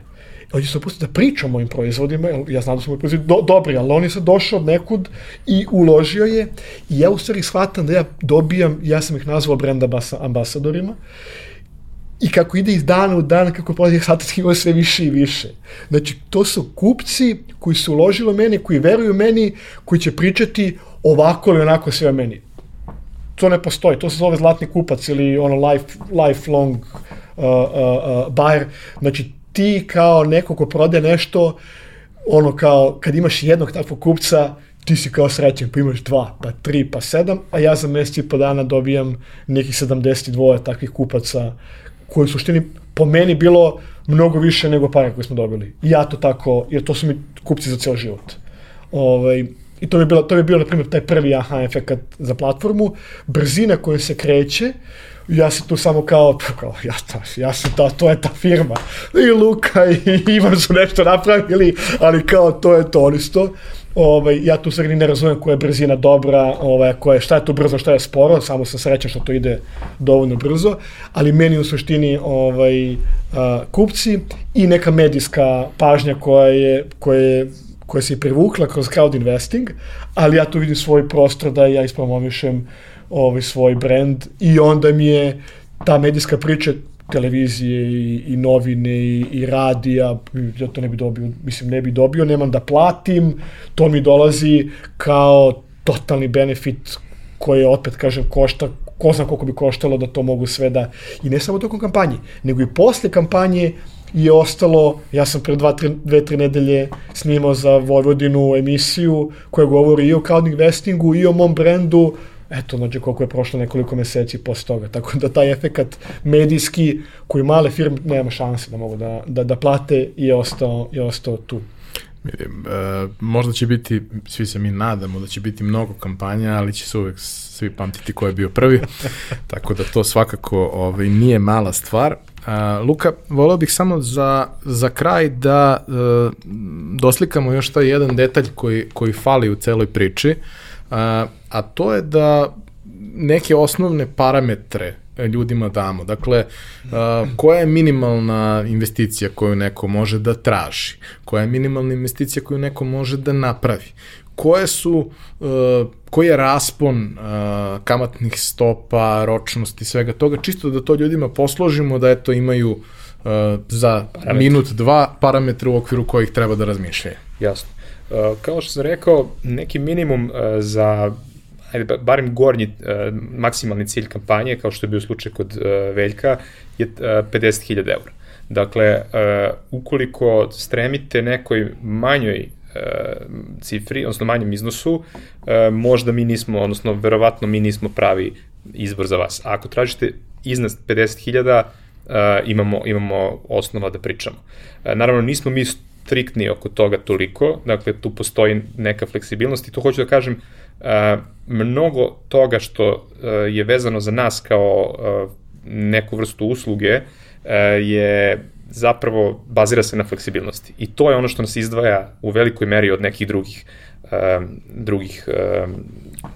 Hoće se opet da priča o mojim proizvodima, ja znam da su moji proizvodi do, dobri, ali on je sad došao od nekud i uložio je. I ja u stvari shvatam da ja dobijam, ja sam ih nazvao brand ambasadorima, i kako ide iz dana u dan, kako prolazi shvatati ima sve više i više. Znači, to su kupci koji su uložili u mene, koji veruju meni, koji će pričati ovako ili onako sve o meni. To ne postoji, to se zove zlatni kupac ili ono life, lifelong uh, uh, uh, buyer. Znači, ti kao neko ko prode nešto, ono kao, kad imaš jednog takvog kupca, ti si kao srećen, pa imaš dva, pa tri, pa sedam, a ja za mesec i po dana dobijam nekih 72 takvih kupaca koje u suštini po meni bilo mnogo više nego pare koje smo dobili. I ja to tako, jer to su mi kupci za ceo život. Ovaj, I to bi bilo, to bi bilo, na primjer, taj prvi aha efekt za platformu, brzina koja se kreće, ja se tu samo kao, kao ja, to, ja sam to, to je ta firma. I Luka i Ivan su nešto napravili, ali kao to je to, oni to ovaj, ja tu sad ne razumem koja je brzina dobra, ovaj, koja je, šta je to brzo, šta je sporo, samo sam srećan što to ide dovoljno brzo, ali meni u suštini ovaj, a, kupci i neka medijska pažnja koja je, koja je koja se je privukla kroz crowd investing, ali ja tu vidim svoj prostor da ja ispromovišem ovaj svoj brand i onda mi je ta medijska priča televizije i, i novine i, i radija, ja to ne bi dobio, mislim ne bi dobio, nemam da platim, to mi dolazi kao totalni benefit koji opet kažem košta ko zna koliko bi koštalo da to mogu sve da i ne samo tokom kampanje, nego i posle kampanje je ostalo, ja sam pre dva, tri, dve, tri nedelje snimao za Vojvodinu emisiju koja govori i o crowd investingu i o mom brendu, eto, znači koliko je prošlo nekoliko meseci posle toga. Tako da taj efekat medijski koji male firme nema šanse da mogu da, da, da plate je ostao, je ostao tu. Vidim, e, možda će biti, svi se mi nadamo da će biti mnogo kampanja, ali će se uvek svi pamtiti ko je bio prvi, tako da to svakako ovaj, nije mala stvar. A, Luka, voleo bih samo za, za kraj da e, doslikamo još taj jedan detalj koji, koji fali u celoj priči, a, a to je da neke osnovne parametre ljudima damo. Dakle, koja je minimalna investicija koju neko može da traži? Koja je minimalna investicija koju neko može da napravi? Koje su, koji je raspon kamatnih stopa, ročnosti, svega toga, čisto da to ljudima posložimo, da eto imaju za Parametri. minut, dva parametra u okviru kojih treba da razmišljaju. Jasno. Kao što sam rekao, neki minimum za ajde, barem gornji uh, maksimalni cilj kampanje, kao što je bio slučaj kod Veljka, je uh, 50.000 eura. Dakle, ukoliko stremite nekoj manjoj cifri, odnosno manjem iznosu, možda mi nismo, odnosno verovatno mi nismo pravi izbor za vas. A ako tražite iznad 50.000, uh, imamo, imamo osnova da pričamo. Naravno, nismo mi striktni oko toga toliko, dakle tu postoji neka fleksibilnost i to hoću da kažem, uh, mnogo toga što je vezano za nas kao neku vrstu usluge je zapravo bazira se na fleksibilnosti. I to je ono što nas izdvaja u velikoj meri od nekih drugih drugih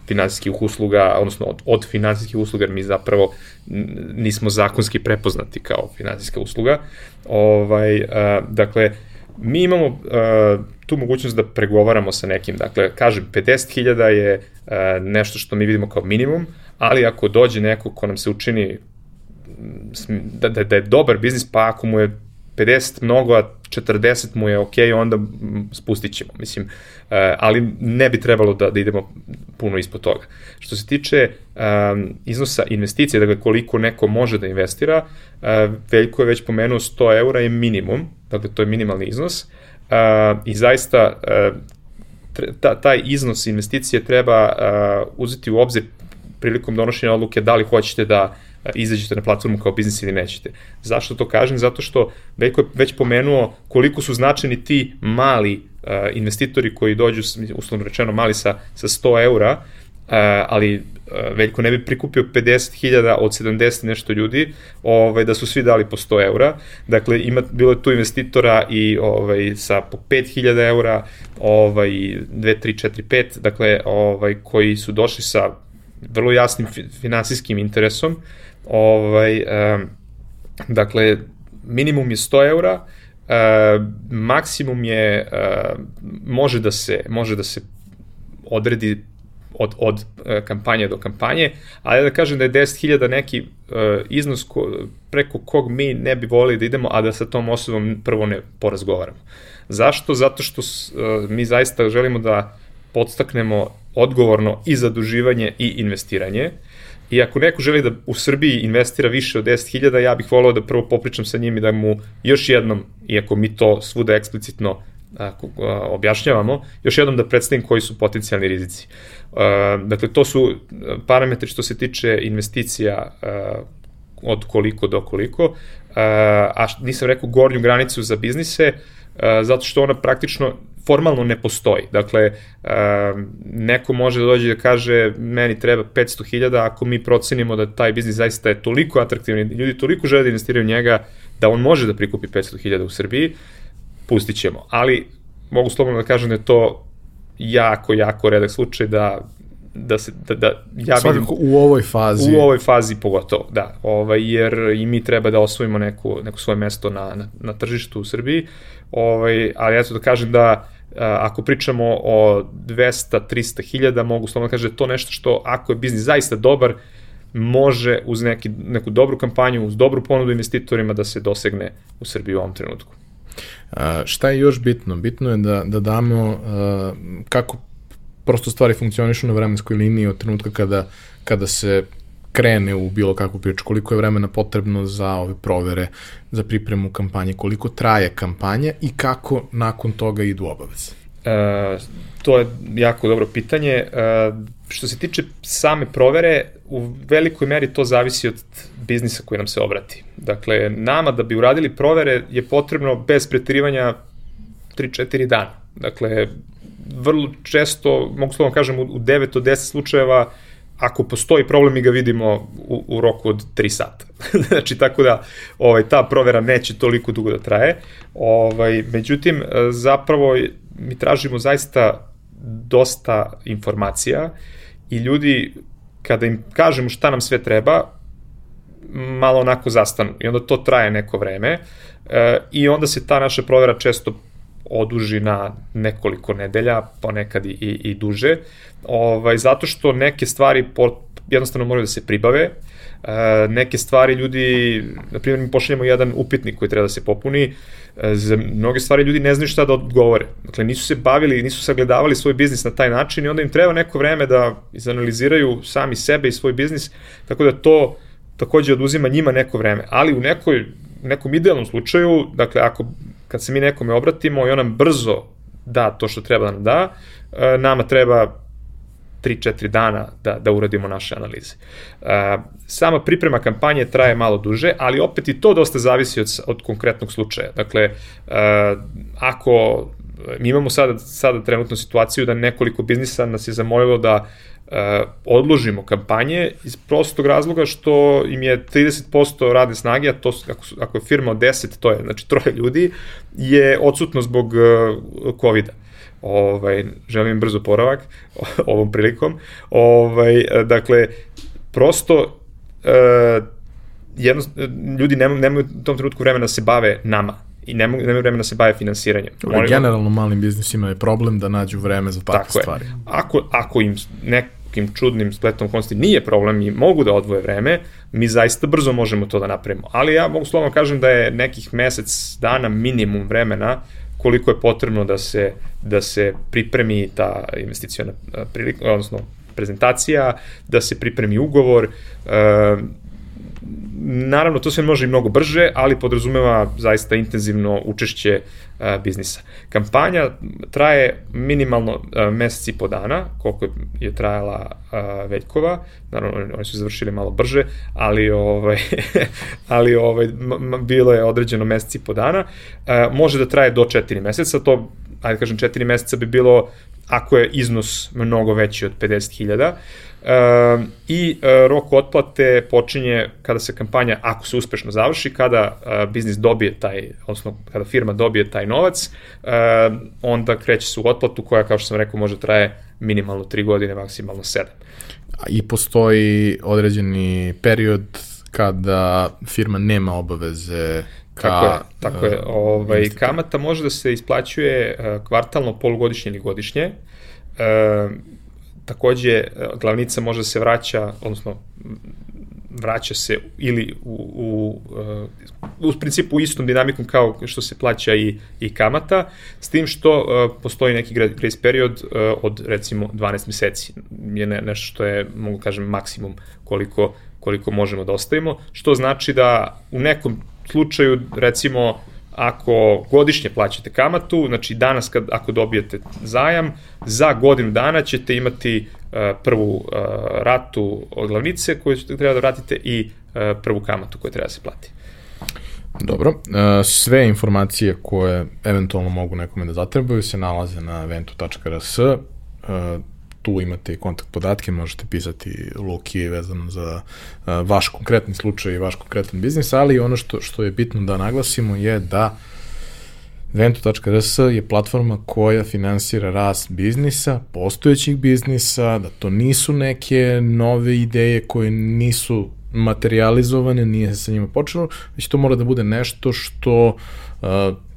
finansijskih usluga, odnosno od, od finansijskih usluga, mi zapravo nismo zakonski prepoznati kao finansijska usluga. Ovaj, dakle, mi imamo uh, tu mogućnost da pregovaramo sa nekim. Dakle, kažem, 50.000 je uh, nešto što mi vidimo kao minimum, ali ako dođe neko ko nam se učini da, da, da je dobar biznis, pa ako mu je 50 mnogo, a 40 mu je ok, onda spustit ćemo. Mislim, uh, ali ne bi trebalo da, da idemo puno ispod toga. Što se tiče um, iznosa investicije, dakle koliko neko može da investira, uh, Veljko je već pomenuo 100 eura je minimum, dakle to je minimalni iznos, uh, i zaista uh, ta, taj iznos investicije treba uh, uzeti u obzir prilikom donošenja odluke da li hoćete da izađete na platformu kao biznis ili nećete. Zašto to kažem? Zato što Veljko je već pomenuo koliko su značajni ti mali uh, investitori koji dođu, uslovno rečeno mali sa, sa 100 eura, uh, ali uh, Veljko ne bi prikupio 50.000 od 70 nešto ljudi, ovaj, da su svi dali po 100 eura. Dakle, ima, bilo je tu investitora i ovaj, sa po 5.000 eura, ovaj, 2, 3, 4, 5, dakle, ovaj, koji su došli sa vrlo jasnim finansijskim interesom, Ovaj, um, dakle, minimum je 100 eura, maksimum je, može da se, može da se odredi od, od uh, kampanje do kampanje, ali da kažem da je 10.000 neki uh, iznos ko, preko kog mi ne bi volili da idemo, a da sa tom osobom prvo ne porazgovaramo. Zašto? Zato što uh, mi zaista želimo da podstaknemo odgovorno i zaduživanje i investiranje. I ako neko želi da u Srbiji investira više od 10.000, ja bih volao da prvo popričam sa njim i da mu još jednom, iako mi to svuda eksplicitno objašnjavamo, još jednom da predstavim koji su potencijalni rizici. Dakle, to su parametri što se tiče investicija od koliko do koliko, a, nisam rekao gornju granicu za biznise, zato što ona praktično formalno ne postoji. Dakle, neko može da dođe da kaže meni treba 500.000 ako mi procenimo da taj biznis zaista je toliko atraktivni, ljudi toliko žele da investiraju u njega da on može da prikupi 500.000 u Srbiji, pustit ćemo. Ali mogu slobodno da kažem da je to jako, jako redak slučaj da da se da, da ja Svakako vidim u ovoj fazi u ovoj fazi pogotovo da ovaj jer i mi treba da osvojimo neku neko svoje mesto na na, na tržištu u Srbiji ovaj ali ja ću da kažem da ako pričamo o 200 300 hiljada mogu slobodno da kažem da je to nešto što ako je biznis zaista dobar može uz neki, neku dobru kampanju, uz dobru ponudu investitorima da se dosegne u Srbiji u ovom trenutku. A, šta je još bitno? Bitno je da, da damo a, kako prosto stvari funkcionišu na vremenskoj liniji od trenutka kada, kada se krene u bilo kakvu priču, koliko je vremena potrebno za ove provere, za pripremu kampanje, koliko traje kampanja i kako nakon toga idu obaveze? E, to je jako dobro pitanje. E, što se tiče same provere, u velikoj meri to zavisi od biznisa koji nam se obrati. Dakle, nama da bi uradili provere je potrebno bez pretirivanja 3-4 dana. Dakle, vrlo često, mogu slovno kažem, u 9 od 10 slučajeva ako postoji problem mi ga vidimo u, u roku od 3 sata. znači tako da ovaj ta provera neće toliko dugo da traje. Ovaj međutim zapravo mi tražimo zaista dosta informacija i ljudi kada im kažemo šta nam sve treba malo onako zastanu i onda to traje neko vreme e, i onda se ta naša provera često oduži na nekoliko nedelja, ponekad i, i, duže, ovaj, zato što neke stvari po, jednostavno moraju da se pribave, e, neke stvari ljudi, na primjer mi pošaljemo jedan upitnik koji treba da se popuni, e, za mnoge stvari ljudi ne znaju šta da odgovore. Dakle, nisu se bavili, nisu sagledavali svoj biznis na taj način i onda im treba neko vreme da izanaliziraju sami sebe i svoj biznis, tako da to takođe oduzima njima neko vreme. Ali u nekoj, nekom idealnom slučaju, dakle, ako kad se mi nekome obratimo i on nam brzo da to što treba da nam da, e, nama treba 3-4 dana da, da uradimo naše analize. E, sama priprema kampanje traje malo duže, ali opet i to dosta zavisi od, od konkretnog slučaja. Dakle, e, ako mi imamo sada, sada trenutnu situaciju da nekoliko biznisa nas je zamolilo da uh, odložimo kampanje iz prostog razloga što im je 30% radne snage, a to ako, su, ako je firma od 10, to je znači troje ljudi, je odsutno zbog uh, COVID-a. Ovaj, želim brzo poravak ovom prilikom. Ovaj, dakle, prosto uh, jedno, ljudi nemaju, nemaju u tom trenutku vremena da se bave nama i ne mogu, nemaju vremena da se bave finansiranjem. Moramo... Generalno malim biznisima je problem da nađu vreme za takve Tako stvari. Je. Ako, ako im nekim čudnim spletom konsti nije problem i mogu da odvoje vreme, mi zaista brzo možemo to da napravimo. Ali ja mogu slovno kažem da je nekih mesec dana minimum vremena koliko je potrebno da se, da se pripremi ta investicijona prilika, odnosno prezentacija, da se pripremi ugovor, naravno, to sve može i mnogo brže, ali podrazumeva zaista intenzivno učešće a, biznisa. Kampanja traje minimalno a, mesec i po dana, koliko je trajala a, Veljkova, naravno oni su završili malo brže, ali ovaj ali ovaj bilo je određeno mesec i po dana. A, može da traje do 4 meseca, to ajde kažem 4 meseca bi bilo ako je iznos mnogo veći od 50.000. E, I e, rok otplate počinje kada se kampanja, ako se uspešno završi, kada e, biznis dobije taj, odnosno kada firma dobije taj novac, e, onda kreće se u otplatu koja, kao što sam rekao, može traje minimalno 3 godine, maksimalno 7. I postoji određeni period kada firma nema obaveze ka, tako je, tako je. Ovaj, kamata može da se isplaćuje kvartalno, polugodišnje ili godišnje. Takođe, glavnica može se vraća, odnosno vraća se ili u, u, u, u principu istom dinamikom kao što se plaća i, i kamata, s tim što uh, postoji neki grace period od recimo 12 meseci. Je ne, nešto što je, mogu kažem, maksimum koliko, koliko možemo da ostavimo, što znači da u nekom slučaju, recimo, ako godišnje plaćate kamatu, znači danas kad, ako dobijete zajam, za godinu dana ćete imati uh, prvu uh, ratu od glavnice koju treba da vratite i uh, prvu kamatu koju treba da se plati. Dobro, sve informacije koje eventualno mogu nekome da zatrebaju se nalaze na eventu.rs tu imate kontakt podatke, možete pisati Luki vezano za vaš konkretni slučaj i vaš konkretan biznis, ali ono što, što je bitno da naglasimo je da Ventu.rs je platforma koja finansira rast biznisa, postojećih biznisa, da to nisu neke nove ideje koje nisu materializovane, nije se sa njima počelo, već to mora da bude nešto što uh,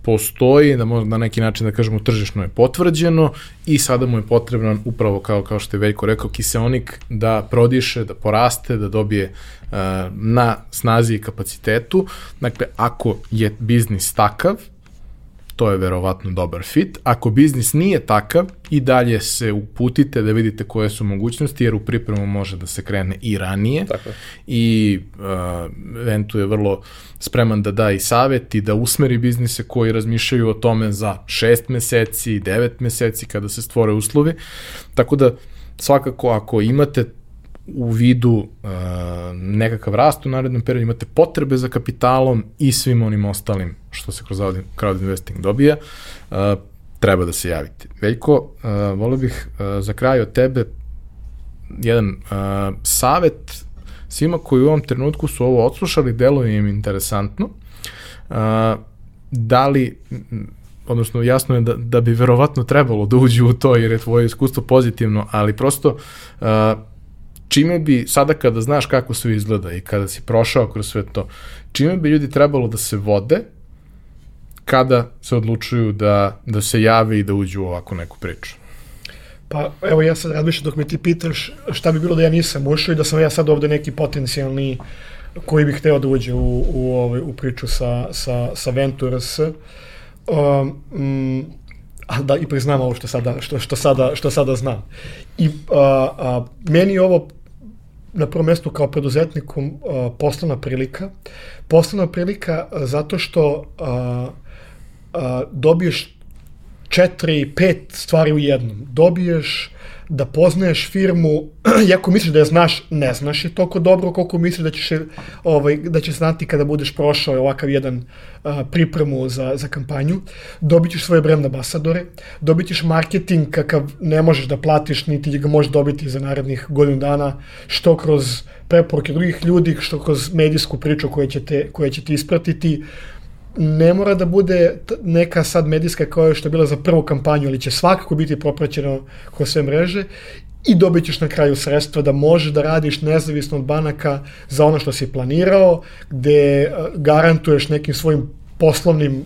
postoji, da možda na neki način da kažemo tržišno je potvrđeno i sada mu je potreban upravo kao, kao što je Veljko rekao, kiseonik da prodiše, da poraste, da dobije uh, na snazi i kapacitetu. Dakle, ako je biznis takav, to je verovatno dobar fit. Ako biznis nije takav, i dalje se uputite da vidite koje su mogućnosti, jer u pripremu može da se krene i ranije. Tako. I uh, Ventu je vrlo spreman da da i savet i da usmeri biznise koji razmišljaju o tome za šest meseci, devet meseci kada se stvore uslovi. Tako da svakako ako imate u vidu uh, nekakav rast u narednom periodu, imate potrebe za kapitalom i svim onim ostalim što se kroz crowd investing dobija, uh, treba da se javite. Veljko, uh, volio bih uh, za kraj od tebe jedan uh, savet svima koji u ovom trenutku su ovo odslušali, deluje im interesantno. Uh, da li odnosno jasno je da, da bi verovatno trebalo da uđu u to jer je tvoje iskustvo pozitivno, ali prosto uh, čime bi, sada kada znaš kako sve izgleda i kada si prošao kroz sve to, čime bi ljudi trebalo da se vode kada se odlučuju da, da se jave i da uđu u ovako neku priču? Pa evo ja sad razmišljam dok me ti pitaš šta bi bilo da ja nisam ušao i da sam ja sad ovde neki potencijalni koji bih hteo da uđe u, u, ovaj, u priču sa, sa, sa Ventures. Um, mm, a da i priznam ovo što sada, što, što sada, što sada znam. I a, a, meni je ovo na prvom mestu kao preduzetniku a, poslovna prilika. Poslovna prilika a, zato što a, a, dobiješ četiri, pet stvari u jednom. Dobiješ da poznaješ firmu, iako misliš da je znaš, ne znaš je toliko dobro koliko misliš da ćeš, ovaj, da će znati kada budeš prošao ovakav jedan uh, pripremu za, za kampanju. Dobit ćeš svoje brand ambasadore, dobit ćeš marketing kakav ne možeš da platiš, niti ga možeš dobiti za narednih godinu dana, što kroz preporuke drugih ljudi, što kroz medijsku priču koja će te, koja će te ispratiti, ne mora da bude neka sad medijska kao što je bila za prvu kampanju, ali će svakako biti propraćeno kroz sve mreže i dobit ćeš na kraju sredstva da možeš da radiš nezavisno od banaka za ono što si planirao, gde garantuješ nekim svojim poslovnim,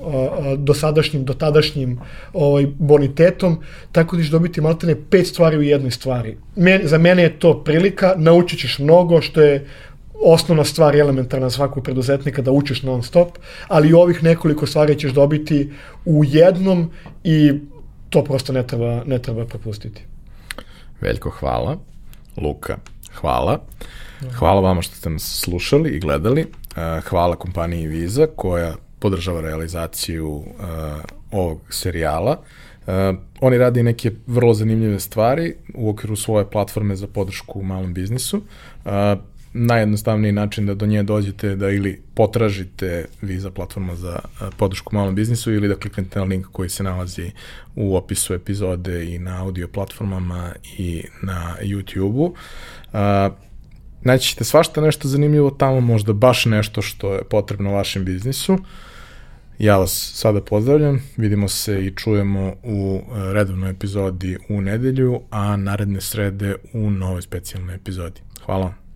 dosadašnjim, dotadašnjim ovaj, bonitetom, tako da ćeš dobiti maltene pet stvari u jednoj stvari. Men, za mene je to prilika, naučit ćeš mnogo, što je osnovna stvar elementarna svakog preduzetnika da učiš non stop, ali ovih nekoliko stvari ćeš dobiti u jednom i to prosto ne treba, ne treba propustiti. Veljko, hvala. Luka, hvala. Hvala vama što ste nas slušali i gledali. hvala kompaniji Visa koja podržava realizaciju uh, ovog serijala. Uh, oni radi neke vrlo zanimljive stvari u okviru svoje platforme za podršku u malom biznisu. Uh, najjednostavniji način da do nje dođete da ili potražite Visa platforma za podršku malom biznisu ili da kliknete na link koji se nalazi u opisu epizode i na audio platformama i na YouTube-u. Naći ćete svašta nešto zanimljivo tamo, možda baš nešto što je potrebno vašem biznisu. Ja vas sada pozdravljam, vidimo se i čujemo u redovnoj epizodi u nedelju, a naredne srede u novoj specijalnoj epizodi. Hvala vam.